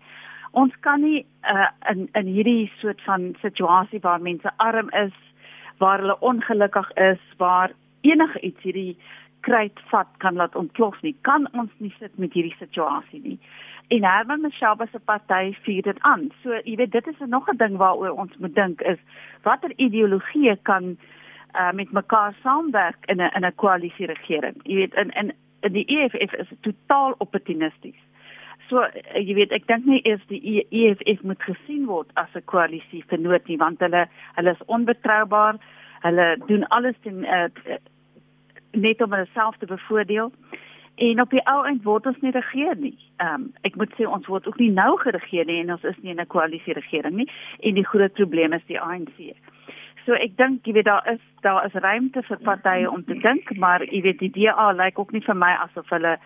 ons kan nie uh, in in hierdie soort van situasie waar mense arm is, waar hulle ongelukkig is, waar enige iets hierdie kruitvat kan laat ontplof nie. Kan ons nie sit met hierdie situasie nie en Herman Mashaba se party vier dit aan. So jy weet dit is nog 'n ding waaroor ons moet dink is watter ideologie kan uh, met mekaar saamwerk in 'n in 'n koalisie regering. Jy weet in in in die EFF is totaal opportunisties. So jy weet ek dink nie eers die EFF moet gesien word as 'n koalisie vernoot nie want hulle hulle is onbetroubaar. Hulle doen alles ten uh, net om hulle self te bevoordeel. En op die ou eind word ons nie regeer nie. Ehm um, ek moet sê ons word ook nie nou geregeer nie en ons is nie in 'n koalisie regering nie en die groot probleem is die ANC. So ek dink jy weet daar is daar is ruimte vir partye om te dink, maar jy weet die DA lyk ook nie vir my asof hulle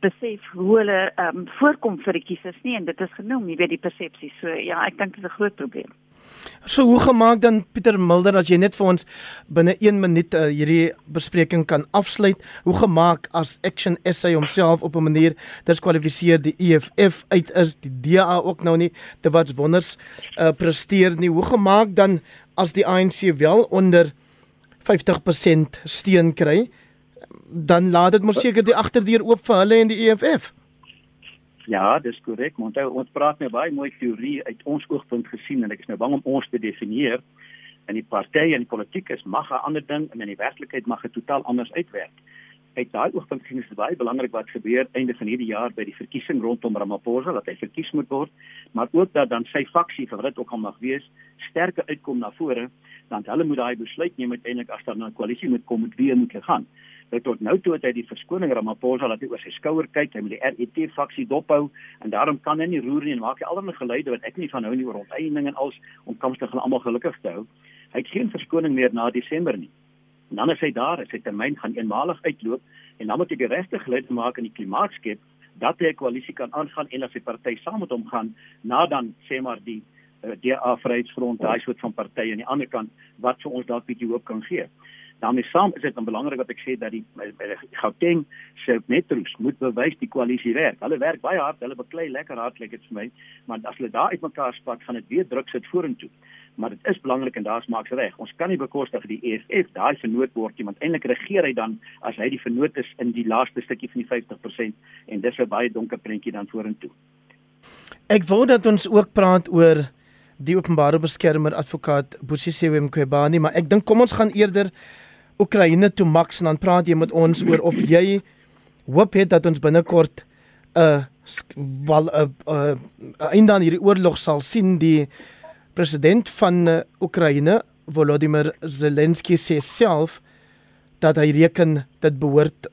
besef hoe hulle ehm um, voorkom vir die kiesers nie en dit is genoem, jy weet die persepsie. So ja, ek dink dit is 'n groot probleem. So hoe gemaak dan Pieter Mulder as jy net vir ons binne 1 minuut uh, hierdie bespreking kan afsluit? Hoe gemaak as Action SA homself op 'n manier diskwalifiseer die EFF uit is die DA ook nou nie te wat wonders uh, presteer nie. Hoe gemaak dan as die ANC wel onder 50% steun kry, dan laat dit mos seker die agterdeur oop vir hulle en die EFF. Ja, dis korrek. Onthou, ons praat nou baie mooi teorie uit ons oogpunt gesien en ek is nou bang om ons te definieer. En die partye en die politiek is mag 'n ander ding en in die werklikheid mag dit totaal anders uitwerk uit daai oogpunt sien is dit baie belangrik wat gebeur einde van hierdie jaar by die verkiesing rondom Ramaphosa dat hy verkies moet word, maar ook dat dan sy faksie vir wat ook al mag wees, sterker uitkom na vore, dan hulle moet daai besluit neem uiteindelik as daar 'n koalisie moet kom met wie moet hy gaan. Dit tot nou toe het hy die verskoning Ramaphosa laat oor sy skouer kyk, hy moet die RET faksie dophou en daarom kan hy nie roer nie en maak hy allerlei geluide wat ek nie van hou nie oor onteiening en als om kamstig hulle almal gelukkig te hou. Hy het geen verskoning meer na Desember nie. En dan is hy daar, sy termyn gaan eenmalig uitloop en dan moet hy die regte geluid maak in die klimaatskep dat hy 'n koalisie kan aangaan en as sy party saam met hom gaan na dan sê maar die uh, eh, DA Vryheidsfront, daai soort van partye aan die ander kant wat vir ons dalk bietjie hoop kan gee daarmee saam is dit dan belangrik wat ek sê dat die Gauteng se metro's moet bewys die koalisie werk. Hulle werk baie hard, hulle beklei lekker hard lyk dit vir my, maar as hulle daar uitmekaar spat, gaan dit weer druk sit vorentoe. Maar dit is belangrik en daar's maaks reg. Ons kan nie bekostig die EFF daai vernoot word nie, want eintlik regeer hy dan as hy die vernoot is in die laaste stukkie van die 50% en dis 'n baie donker prentjie dan vorentoe. Ek wou dat ons ook praat oor die openbare beskermer advokaat Bosisiwe Mqobani, maar ek dink kom ons gaan eerder Oekraïne toe Max en dan praat jy met ons oor of jy hoop het dat ons binnekort 'n uh, wel 'n uh, uh, einde aan hierdie oorlog sal sien die president van uh, Oekraïne Volodymyr Zelensky sê self dat hy reken dit behoort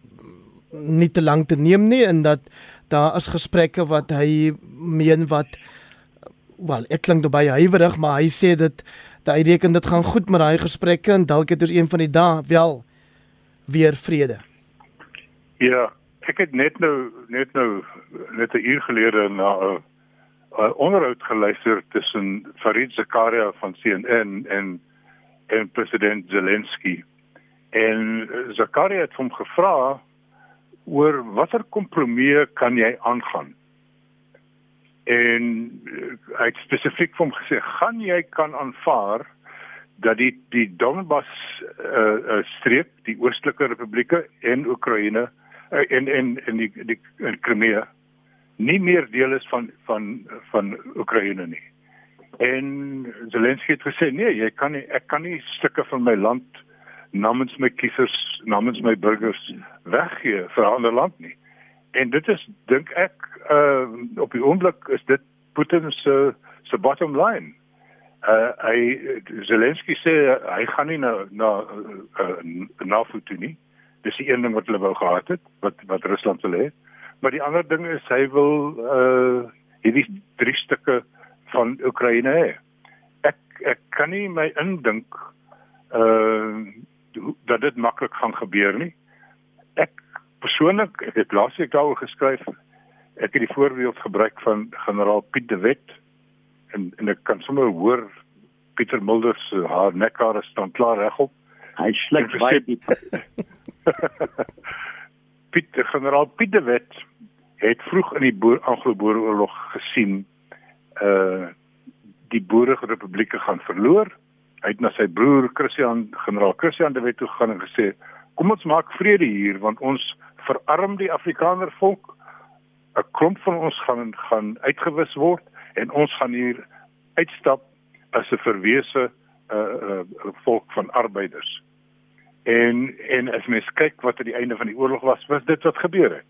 nie te lank te neem nie en dat daar is gesprekke wat hy meen wat wel ek klink baie huiwerig maar hy sê dit dat hy reken dit gaan goed met daai gesprekke en dalk het ons een van die dae wel weer vrede. Ja, ek het net nou net nou net 'n uur gelede na 'n uh, onderhoud geluister tussen Farid Zakaria van CNN en en president Zelensky. En Zakaria het hom gevra oor watter kompromie kan jy aangaan? En uh, hy het spesifiek vir hom gesê, "Gaan jy kan aanvaar dat die die Donbas uh, uh streek, die oostelike republieke en Oekraïne uh, en en en die die Krimea nie meer deel is van van van Oekraïne nie." En Zelensky het gesê, "Nee, jy kan nie ek kan nie stukke van my land namens my kiesers, namens my burgers weggee vir 'n ander land nie." En dit is dink ek uh op die oomblik is dit Putin se se bottom line. Uh hy Zelensky sê hy gaan nie na na uh, na voet nie. Dis die een ding wat hulle wou gehad het, wat wat Rusland wil hê. Maar die ander ding is hy wil uh hierdie drie stukke van Oekraïne hê. Ek ek kan nie my indink uh dat dit maklik gaan gebeur nie. Ek persoonlik ek het laasweek daaroor geskryf. Ek het die voorbeeld gebruik van generaal Piet de Wet en en ek kan sommer hoor Pieter Mulder se haar nekhare staan klaar regop. Hy sluk baie diep. Piet generaal Piet de Wet het vroeg in die Anglo-Boereoorlog gesien uh die Boerige Republieke gaan verloor. Hy het na sy broer Christian generaal Christian de Wet toe gegaan en gesê kom ons maak vrede hier want ons verarm die Afrikaner volk. 'n Klomp van ons gaan gaan uitgewis word en ons gaan hier uitstap as 'n verwese uh, uh volk van arbeiders. En en as mens kyk wat aan die einde van die oorlog was, was dit wat gebeur het.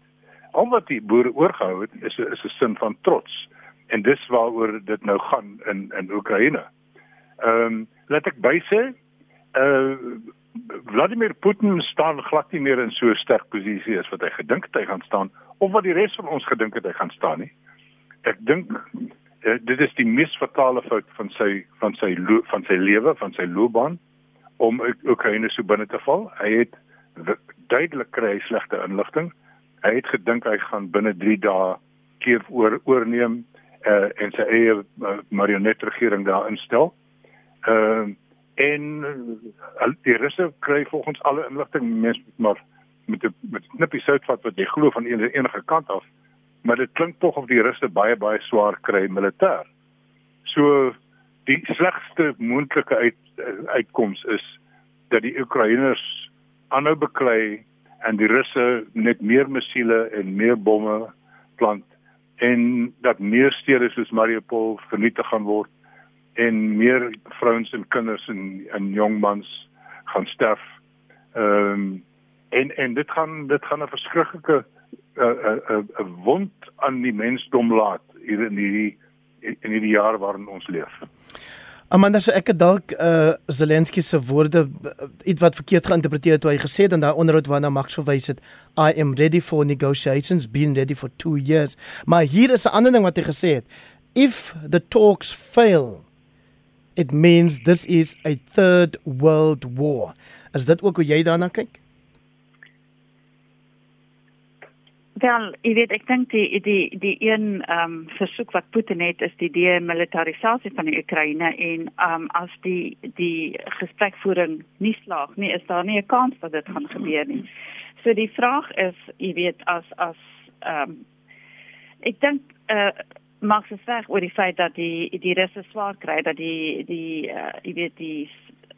Al wat die boere oorgehou het is is 'n sin van trots en dis waaroor dit nou gaan in in Oekraïne. Ehm um, laat ek bysê uh Vladimir Putin staan glad nie meer in so 'n sterk posisie as wat hy gedink het hy gaan staan of wat die res van ons gedink het hy gaan staan nie. Ek dink uh, dit is die mees fatale fout van sy van sy van sy lewe, van sy loopbaan om Oekraïne so binne te val. Hy het duidelik kry slegte inligting. Hy het gedink hy gaan binne 3 dae keer oor oorneem uh, en sy eie uh, marionetregering daar instel. Ehm uh, en uh, die russe kry volgens alle inligting mens maar met die, met knippie soutvat wat jy glo van enige, enige kant af maar dit klink tog of die russe baie baie swaar kry militêr so die slegste moontlike uit uitkoms is dat die Oekraïners aanhou beklei en die Russe net meer missiele en meer bomme plant en dat meer stede soos Mariupol vernietig gaan word en meer vrouens en kinders en en jong mans gaan sterf. Ehm um, en en dit gaan dit gaan 'n verskriklike 'n uh, 'n uh, 'n uh, wond aan die mensdom laat hier in hierdie in hierdie jaar waarin ons leef. Amanda so ek het dalk uh Zelensky se woorde uh, iets wat verkeerd geïnterpreteer toe hy gesê het in daai onderhoud waarna Max verwys het I am ready for negotiations been ready for 2 years. Maar hier is 'n ander ding wat hy gesê het. If the talks fail it means this is a third world war. Is dit ook hoe jy daarna kyk Wel, ek weet ek dink die die die een ehm um, versoek wat Putin het is die demilitarisasie van die Oekraïne en ehm um, as die die gesprekvoering nie slaag nie, is daar nie 'n kans dat dit gaan gebeur nie. So die vraag is, jy weet as as ehm um, ek dink eh uh, Max is reg oor die feit dat die die russe swaar kry dat die die uh, jy weet die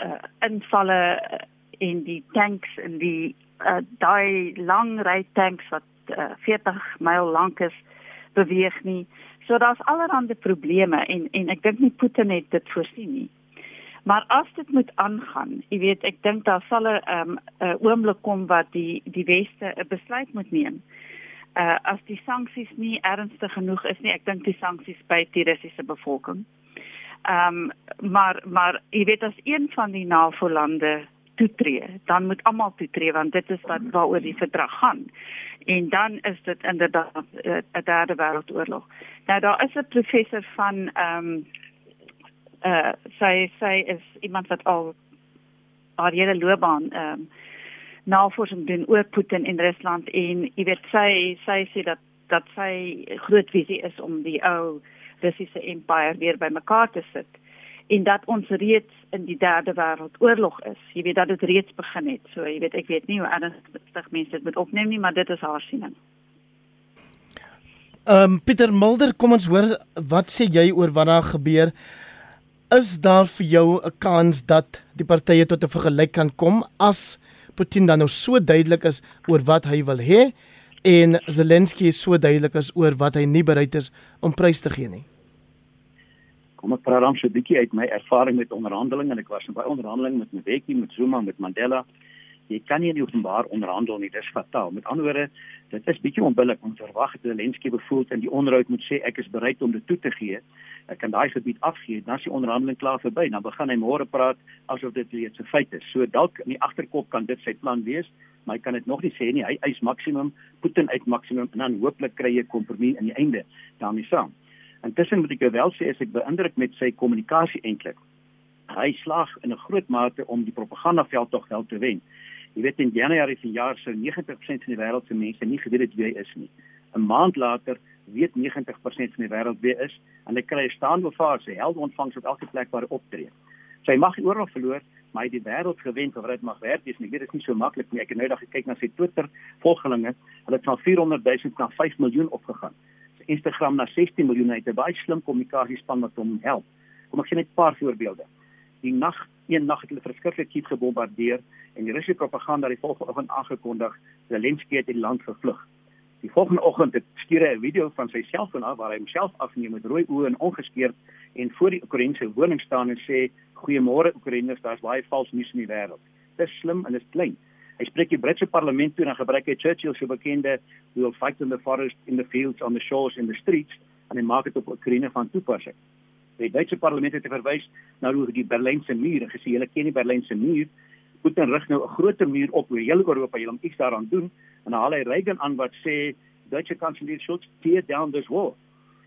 uh, invalle in die tanks en die uh, daai lang ry tanks wat uh, 40 myl lank is beweeg nie. So daar's allerlei probleme en en ek dink nie Putin het dit voorsien nie. Maar as dit moet aangaan, jy weet, ek dink daar sal 'n um, oomblik kom wat die die weste 'n besluit moet neem. Uh as die sanksies nie ernstig genoeg is nie, ek dink die sanksies by die Russiese bevolking. Ehm um, maar maar jy weet as een van die NAVO-lande toetree, dan moet almal toetree want dit is wat waaroor die verdrag gaan. En dan is dit inderdaad eh, 'n derde wêreldoorlog. Nou daar is 'n professor van ehm um, uh sy sy is iemand wat al haar hele loopbaan ehm um, navorsing doen oor Putin in Rusland en jy weet sy sy sê dat dat sy groot visie is om die ou Russiese empire weer bymekaar te sit en dat ons reeds in die derde wêreldoorlog is. Jy weet dat dit reeds begin het. So jy weet ek weet nie hoe ernstig mense dit moet opneem nie, maar dit is haar siening. Ehm um, Pieter Mulder, kom ons hoor wat sê jy oor wat daar gebeur? Is daar vir jou 'n kans dat die partye tot 'n vergelyk kan kom as Putin dan nou so duidelik is oor wat hy wil hê en Zelensky so duidelik is oor wat hy nie bereid is om prys te gee nie? Kom ek praat dan so 'n bietjie uit my ervaring met onderhandelinge en ek was by onderhandelinge met Mbeki, met Zuma, met Mandela. Jy kan nie in openbaar onderhandel nie, dis fataal. Met ander woorde, dit is bietjie onbillik om te verwag dat 'n lenskie bevoeld in die onderhoud moet sê ek is bereid om dit toe te gee. Ek kan daai gebied afgee, dan is die onderhandeling klaar verby. Dan begin hy môre praat asof dit reeds 'n feit is. So dalk in die agterkop kan dit sy plan wees, maar hy kan dit nog nie sê nie. Hy eis maksimum, Putin uit maksimum en dan hooplik kry jy 'n kompromie aan die einde daarmee saam. Intussen moet ek wel sê as ek beïndruk met sy kommunikasie eintlik. Hy slaag in 'n groot mate om die propagandaveld tog wel te wen. Jy weet in Januarie van jaar sou 90% van die wêreld se mense nie geweet het wie hy is nie. 'n Maand later weet 90% van die wêreld wie hy is en hy kry 'n staande ovasie, sy held ontvangs op elke plek waar hy optree. Sy mag nie oorlog verloor, maar hy het die wêreld gewen of dit mag werk wees, ek weet dit is nie so maklik nie. Ek het nou net gekyk na sy Twitter volgelinge, hulle het van 400 000 na 5 miljoen opgegaan. Instagram na 16 miljoen uit 'n baie slim kommunikasiespan wat hom help. Kom ek gee net 'n paar voorbeelde. Die nag, een nag het hulle verskriklik kiet gebombardeer en die Russiese propaganda het volgens oggend aangekondig Zelensky het die land gevlug. Die volgende oggend het stuur hy 'n video van sy selfoon af waar hy homself afneem met rooi oë en ongeskeerd en voor die Oekraïense woning staan en sê: "Goeiemôre Oekraïners, daar's baie vals nuus in die wêreld." Dis slim en dis klein. Hy spreek die Britse parlement toe en gebruik hy Churchill se bekende we will fight in the forest in the fields on the shores in the streets en hy maak dit op Oekraïne van toepassing. Die Duitse parlement het verwys na hoe die Berlynse muur en gesê hulle ken die Berlynse muur. Dan rig nou 'n groter muur op oor hele Europa jy moet iets daaraan doen. En dan haal hy Reagan aan wat sê Duitse kanselier Scholz tear down this wall.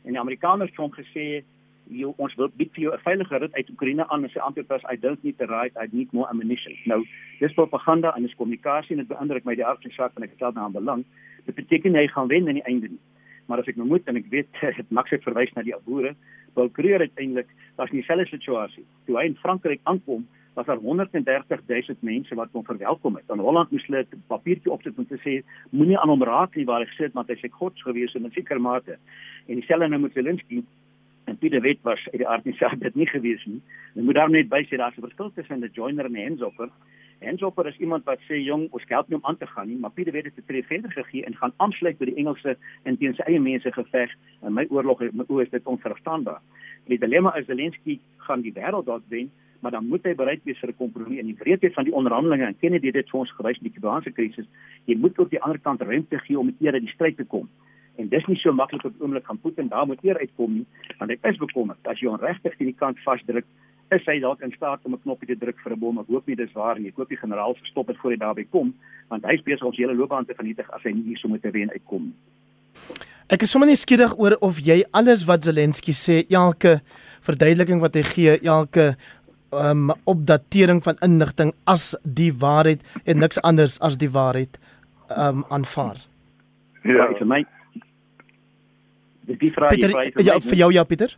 En die Amerikaners het hom gesê jy ons wil bied vir jou 'n veilige rit uit Oekraïne aan en sy antwoord was I don't need the right I need more ammunition. Nou, dis propaganda en dis kommunikasie en dit beïndruk my die aardse saak en ek stel daaraan belang. Dit beteken jy gaan wen aan die einde nie. Maar as ek nou moet en ek weet dit maak dit verwys na die boere, wil kreer uiteindelik was nie dieselfde situasie. Toe hy in Frankryk aankom, was daar 130 000 mense wat hom verwelkom het. In Holland moes hulle 'n papiertjie opsit om te sê moenie aan hom raak nie waar hy gesê het want hy sê God gewees in 'n sekere mate. En dieselfde nou met Zelensky en Pieter Wet was uit die aard nie self dit nie gewees nie. Ek moet daar net by sê daar's 'n verskil tussen 'n joiner en 'n handsoffer Hendropper is iemand wat sê jong, ons help nie om aan te gaan nie, maar Pieter weet dit het verder gegee en gaan aansluit by die Engelse in teen sy eie mense geveg. In my oorlog met o is dit onverstaanbaar. Die dilemma is Zelensky gaan die wêreld dalk wen, maar dan moet hy bereid wees vir 'n kompromie in die breedte van die onderhandelinge en Kennedy het dit vir ons gewys in die Kubaanse krisis. Jy moet op die ander kant ruimte gee om met eer die stryd te kom. En dis nie so maklik op oomblik gaan Putin daar moet eer uitkom nie, want hy is bekommerd as jy onregtig teen die kant vasdruk is hy dalk in staat om 'n knoppie te druk vir 'n bom. Ek hoop nie dis waar nie. Ek hoop die generaal gestop het voor hy daarby kom, want hy is besig om sy hele loopbaan te vernietig as hy nie hier so met 'n wen uitkom nie. Ek is sommer nie skieurig oor of jy alles wat Zelensky sê, elke verduideliking wat hy gee, elke um opdatering van inligting as die waarheid en niks anders as die waarheid um aanvaar. Ja, vir my. Dis die vraag Pieter, ja, vir jou ja Pieter?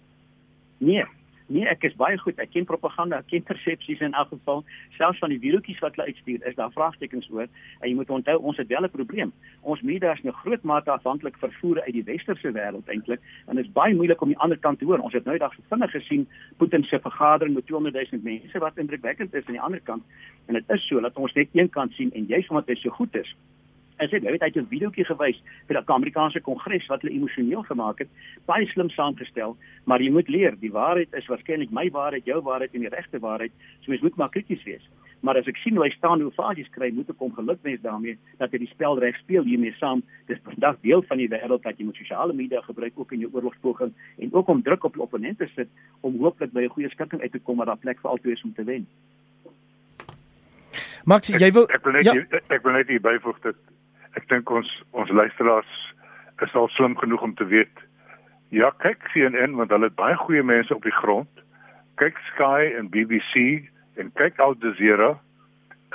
Nee, Nee, ek is baie goed. Ek ken propaganda, ek ken persepsies in elk geval. Selfs van die wieltjies wat hulle uitstuur, is daar vraagtekens oor. En jy moet onthou, ons het wel 'n probleem. Ons media is nou groot mate afhanklik vervoer uit die westerse wêreld eintlik en dit is baie moeilik om die ander kant te hoor. Ons het nou eendag vinnig gesien Putin se vergadering met 200 000 mense wat indrukwekkend is aan die ander kant. En dit is so dat ons net een kant sien en juist omdat hy so goed is, Sê hy het 'n videoetjie gewys vir die Amerikaanse Kongres wat hulle emosioneel gemaak het, baie slim saamgestel, maar jy moet leer, die waarheid is waarskynlik my waarheid, jou waarheid en die regte waarheid, so mens moet maar krities wees. Maar as ek sien hoe hy staan hoe faasies kry, moet ek hom gelukwens daarmee dat hy die spel reg speel hiermee saam. Dis vandag deel van die wêreld dat jy moet sosiale media gebruik ook in jou oorlogspoging en ook om druk op die opponente sit om hooplik by 'n goeie skikking uit te kom waar daar plek vir albei is om te wen. Max, jy wil ek, ek wil net ja. ek wil net hier byvoeg dat ek dink ons ons luisteraars is al slim genoeg om te weet ja kyk CNN want hulle het baie goeie mense op die grond. Kyk Sky en BBC en kyk Al Jazeera.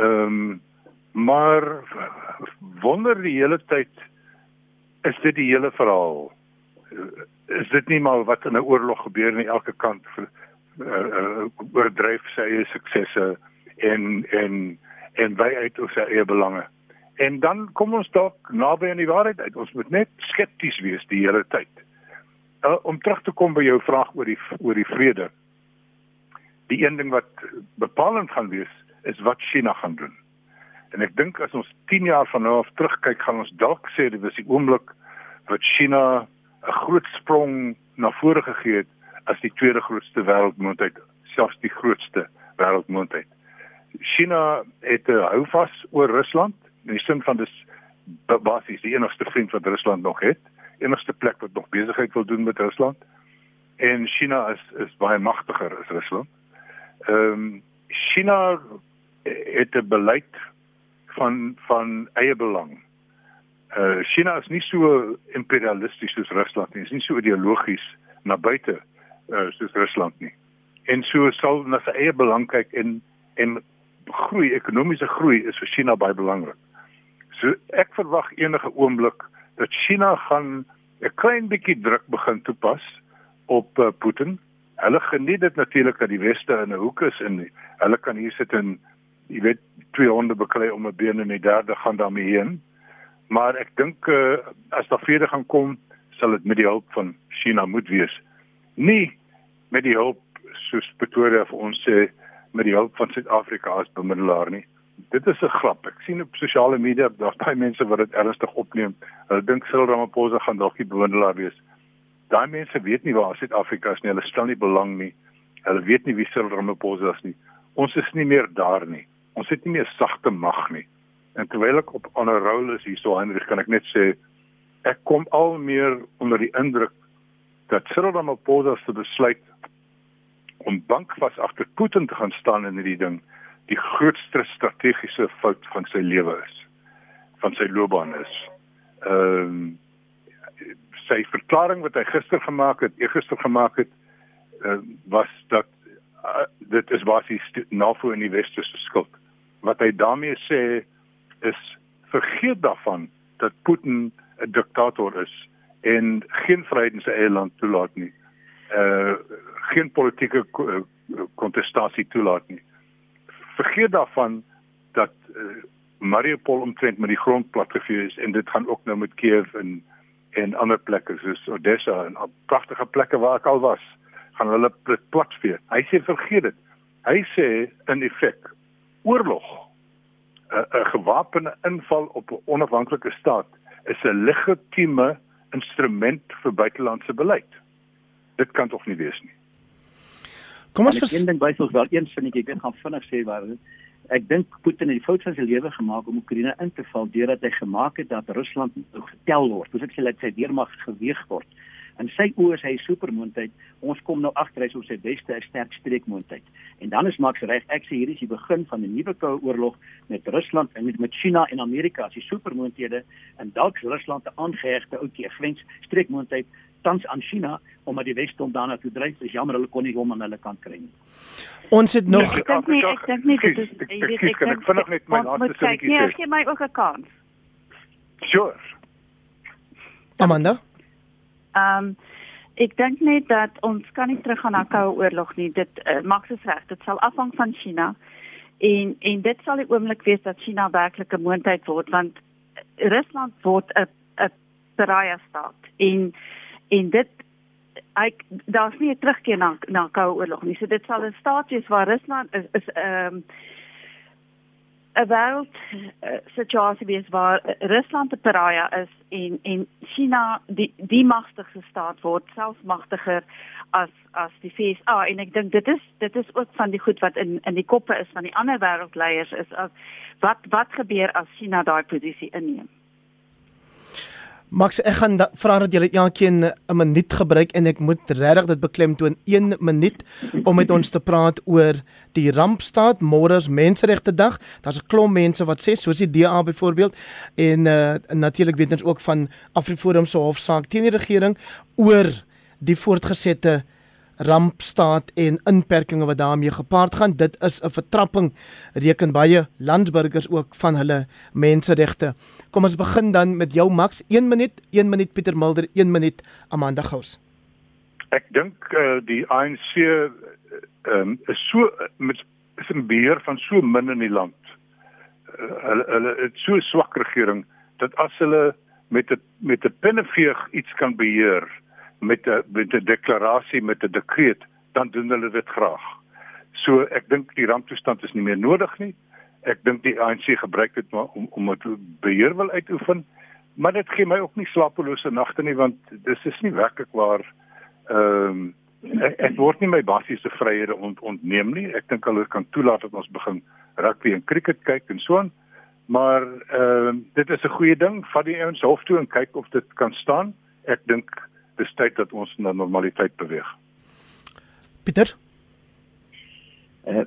Ehm um, maar wonder die hele tyd is dit die hele verhaal? Is dit nie maar wat in 'n oorlog gebeur aan elke kant vir uh, uh, oordryf sy eie suksesse en en en by uit of sy eie belange En dan kom ons dalk naby aan die waarheid uit. Ons moet net skepties wees die hele tyd. Uh, om terug te kom by jou vraag oor die oor die vrede. Die een ding wat bepalend gaan wees is wat China gaan doen. En ek dink as ons 10 jaar van nou af terugkyk, gaan ons dalk sê dit was die oomblik wat China 'n groot sprong na vore gegee het as die tweede grootste wêreldmoondheid, selfs die grootste wêreldmoondheid. China het 'n houvas oor Rusland in die sin van dis basies die enigste vriend wat Rusland nog het, enigste plek wat nog besigheid wil doen met Rusland. En China is is baie magtiger as Rusland. Ehm um, China het 'n beleid van van eie belang. Uh China is nie so imperialisties soos Rusland nie. Is nie so ideologies na buite uh soos Rusland nie. En so sal na sy eie belang kyk en en groei, ekonomiese groei is vir China baie belangrik. So ek verwag enige oomblik dat China gaan 'n klein bietjie druk begin toepas op uh, Putin. Hulle geniet dit natuurlik dat die weste in 'n hoek is en hulle kan hier sit en jy weet twee honde beklei om 'n been en die derde gaan daarmee heen. Maar ek dink uh, as daar vrede gaan kom, sal dit met die hulp van China moet wees. Nie met die hulp soos Pretoria vir ons sê met die hulp van Suid-Afrika as bemiddelaar nie dit is 'n grap. Ek sien op sosiale media daar's baie mense wat dit ernstig opneem. Hulle dink Cyril Ramaphosa gaan dalk die bewonderaar wees. Daai mense weet nie waar Suid-Afrika is nie. Hulle stel nie belang nie. Hulle weet nie wie Cyril Ramaphosa is nie. Ons is nie meer daar nie. Ons het nie meer sagte mag nie. En terwyl ek op 'n rol is hierso Hendrik, kan ek net sê ek kom al meer onder die indruk dat Cyril Ramaphosa se besluit om bankvas agter Putin te gaan staan in hierdie ding die grootste strategiese fout van sy lewe is van sy loopbaan is. Ehm um, sy verklaring wat hy gister gemaak het, eergister gemaak het, uh, was dat uh, dit is basies NAVO in die weste se skuld. Wat hy daarmee sê is vergeet daarvan dat Putin 'n diktator is en geen vryheid in sy eie land toelaat nie. Uh geen politieke kontestasie toelaat nie vergeet daarvan dat uh, Mariupol omtrent met die grond platgevee is en dit gaan ook nou met Kiev en en ander plekke soos Odessa en pragtige plekke waar ek al was gaan hulle platvee. Hy sê vergeet dit. Hy sê in effek oorlog 'n gewapende inval op 'n onafhanklike staat is 'n legitieme instrument vir buitelandse beleid. Dit kan tog nie wees nie. Kom ons vers... een ding bysels wel een sinnetjie ek gaan vinnig sê waar ek dink Putin het die fout van sy lewe gemaak om Oekraïne in te val deurdat hy gemaak het dat Rusland getel word. Soos ek sê dat sy weermag geweeg word. En sy oë is hy supermoondheid. Ons kom nou agter hy is op sy beste 'n sterk streekmoondheid. En dan is Max reg. Ek sê hier is die begin van 'n nuwe koue oorlog met Rusland en met met China en Amerika as die supermoondhede en dalk Rusland 'n aangehegte ouetjie grens streekmoondheid tans aan China omdat die Wes hom daarna toe dryf. Dis jammer hulle kon nie hom aan hulle kant kry nie. Ons het nog Ek dink nie ek dink nie dit is ek weet ek kan vinnig net my laaste sinnetjie sê. sê. Nee, gee my ook 'n kans. Sure. Amanda. Ehm um, ek dink net dat ons kan nie teruggaan na koue oorlog nie. Dit uh, Max is reg. Dit sal afhang van China. En en dit sal die oomblik wees dat China werklik 'n moondheid word want Rusland word 'n 'n pariah staat. En en dit ek daar's nie 'n terugkeer na na koue oorlog nie. So dit sal 'n staat wees waar Rusland is is ehm um, 'n wêreld uh, situasie wees waar Rusland 'n pariah is en en China die die magtigste staat word, selfs magtiger as as die FSA en ek dink dit is dit is ook van die goed wat in in die koppe is van die ander wêreldleiers is as wat wat gebeur as China daai posisie inneem. Max, ek gaan vra dat jy elkeen 'n minuut gebruik en ek moet regtig dit beklemtoon 1 minuut om met ons te praat oor die rampstaat môre is menseregte dag. Daar's 'n klomp mense wat sê soos die DA byvoorbeeld en uh, natuurlik weet ons ook van Afriforum se hofsaak teen die regering oor die voortgesette rampstaat en inperkings wat daarmee gepaard gaan. Dit is 'n vertrapping reken baie landsburgers ook van hulle menseregte. Kom ons begin dan met jou Max, 1 minuut, 1 minuut Pieter Mulder, 1 minuut Amanda Gous. Ek dink uh, die ANC ehm um, is so met is 'n beheer van so min in die land. Uh, hulle hulle het so swak regering dat as hulle met 'n met 'n penneveeg iets kan beheer met 'n met 'n deklarasie met 'n dekreet, dan doen hulle dit graag. So ek dink die ramptoestand is nie meer nodig nie. Ek dink die ANC gebruik dit maar om om dit beheer wil uitoefen, maar dit gee my ook nie slapelose nagte nie want dis is nie werklik waar ehm um, ek, ek word nie my basiese vryhede ont, ontneem nie. Ek dink hulle kan toelaat dat ons begin rugby en cricket kyk en so aan. Maar ehm um, dit is 'n goeie ding. Vat die ouens hof toe en kyk of dit kan staan. Ek dink dis tyd dat ons na normaliteit beweeg. Pieter uh,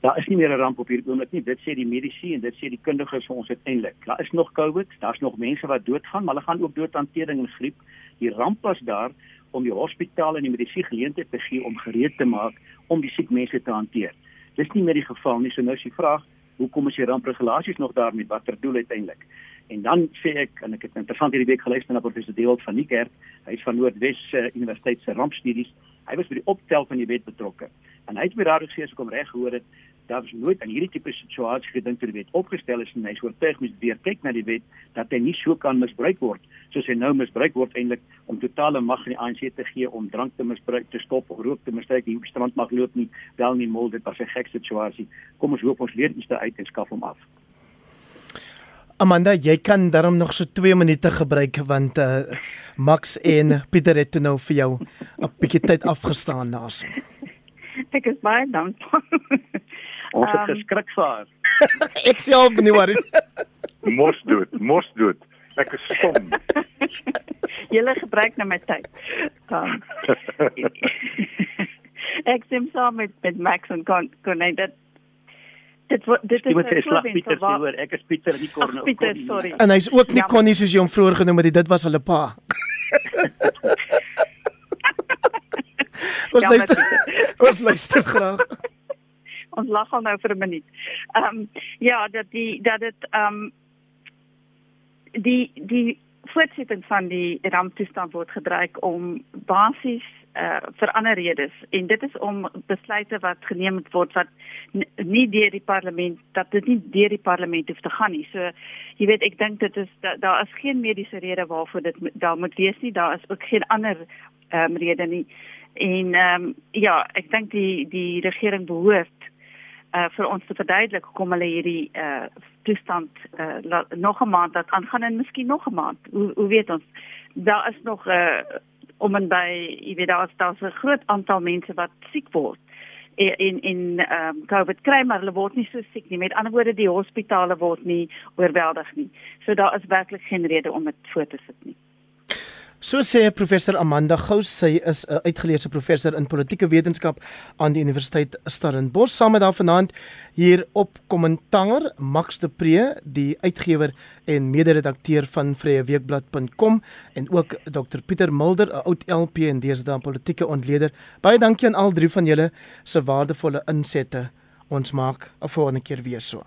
daar is nie meer 'n ramp op hierdie oomblik nie. Dit sê die mediese en dit sê die kundiges vir ons uiteindelik. Daar is nog COVID, daar's nog mense wat doodgaan, maar hulle gaan ook dood aan tering en griep. Die ramp was daar om die hospitaal en die mediese geleentheid te gee om gereed te maak om die siek mense te hanteer. Dis nie meer die geval nie. So nou is die vraag, hoekom is die rampregulasies nog daar met watter doel uiteindelik? En dan sê ek en ek het interessant hierdie week geluister na professor Deewald van Niekerk. Hy is van Noordwes uh, Universiteit se rampstudies. Hy was by die opstel van die wet betrokke. En hy het by daardie gesê as ek hom reg gehoor het, daar was nooit in hierdie tipe situasie gedink toe die wet opgestel is en hy is oortuig moet weer kyk na die wet dat hy nie so kan misbruik word soos hy nou misbruik word eintlik om totale mag aan die ANC te gee om drank te misbruik te stop of rook te misbruik hier op strand mag loop nie wel nie mol dit was 'n gek situasie kom ons hoop ons leer iets uit en skaf hom af Amanda, jy kan daarom nog so 2 minute gebruik want uh, Max en Pieter het nou vir jou 'n bietjie tyd afgestaan daarso. Ek is baie dankbaar. Ons het Um, geskrik vir haar. Ek al nie worry. Mos dood, mos dood. Ek is stom. Julle gebruik nou my tyd. Um, ek stem saam met met Max en kon kon hy dit dit dit is 'n slag Pieter sê hoor, ek is Pieter nie Corne. Ag, Pieter, sorry. En hy's ook nie Ja. Connie soos jy hom vroeër genoem het, dit was hulle pa. Ons Ja, luister. Ons luister graag. ons lag al nou vir 'n minuut. Ehm um, ja, dat die dat dit ehm um, die die voortsetting van die ramptoestand word gebruik om basies uh vir ander redes en dit is om besluite wat geneem word wat nie deur die parlement dat dit nie deur die parlement hoef te gaan nie. So jy weet ek dink dit is da, daar is geen mediese rede waarvoor dit daar moet wees nie. Daar is ook geen ander ehm um, rede nie. En ehm um, ja, ek dink die die regering behoort uh vir ons te verduidelik hoekom hulle hierdie uh toestand uh la, nog 'n maand laat aangaan en miskien nog 'n maand. Hoe hoe weet ons? Daar is nog 'n uh, om en by, jy weet daar's daar's 'n groot aantal mense wat siek word in in ehm um, COVID kry maar hulle word nie so siek nie. Met ander woorde die hospitale word nie oorweldig nie. So daar is werklik geen rede om dit voor te sit nie. So sê professor Amanda Gous, sy is 'n uitgeleese professor in politieke wetenskap aan die Universiteit Stellenbosch saam met haar vanaand hier op kommentaar Max de Pre, die uitgewer en mede-redakteur van vryeweekblad.com en ook Dr Pieter Mulder, 'n oud LP en deesdae politieke ontleder. Baie dankie aan al drie van julle se waardevolle insette. Ons maak 'n volgende keer weer so.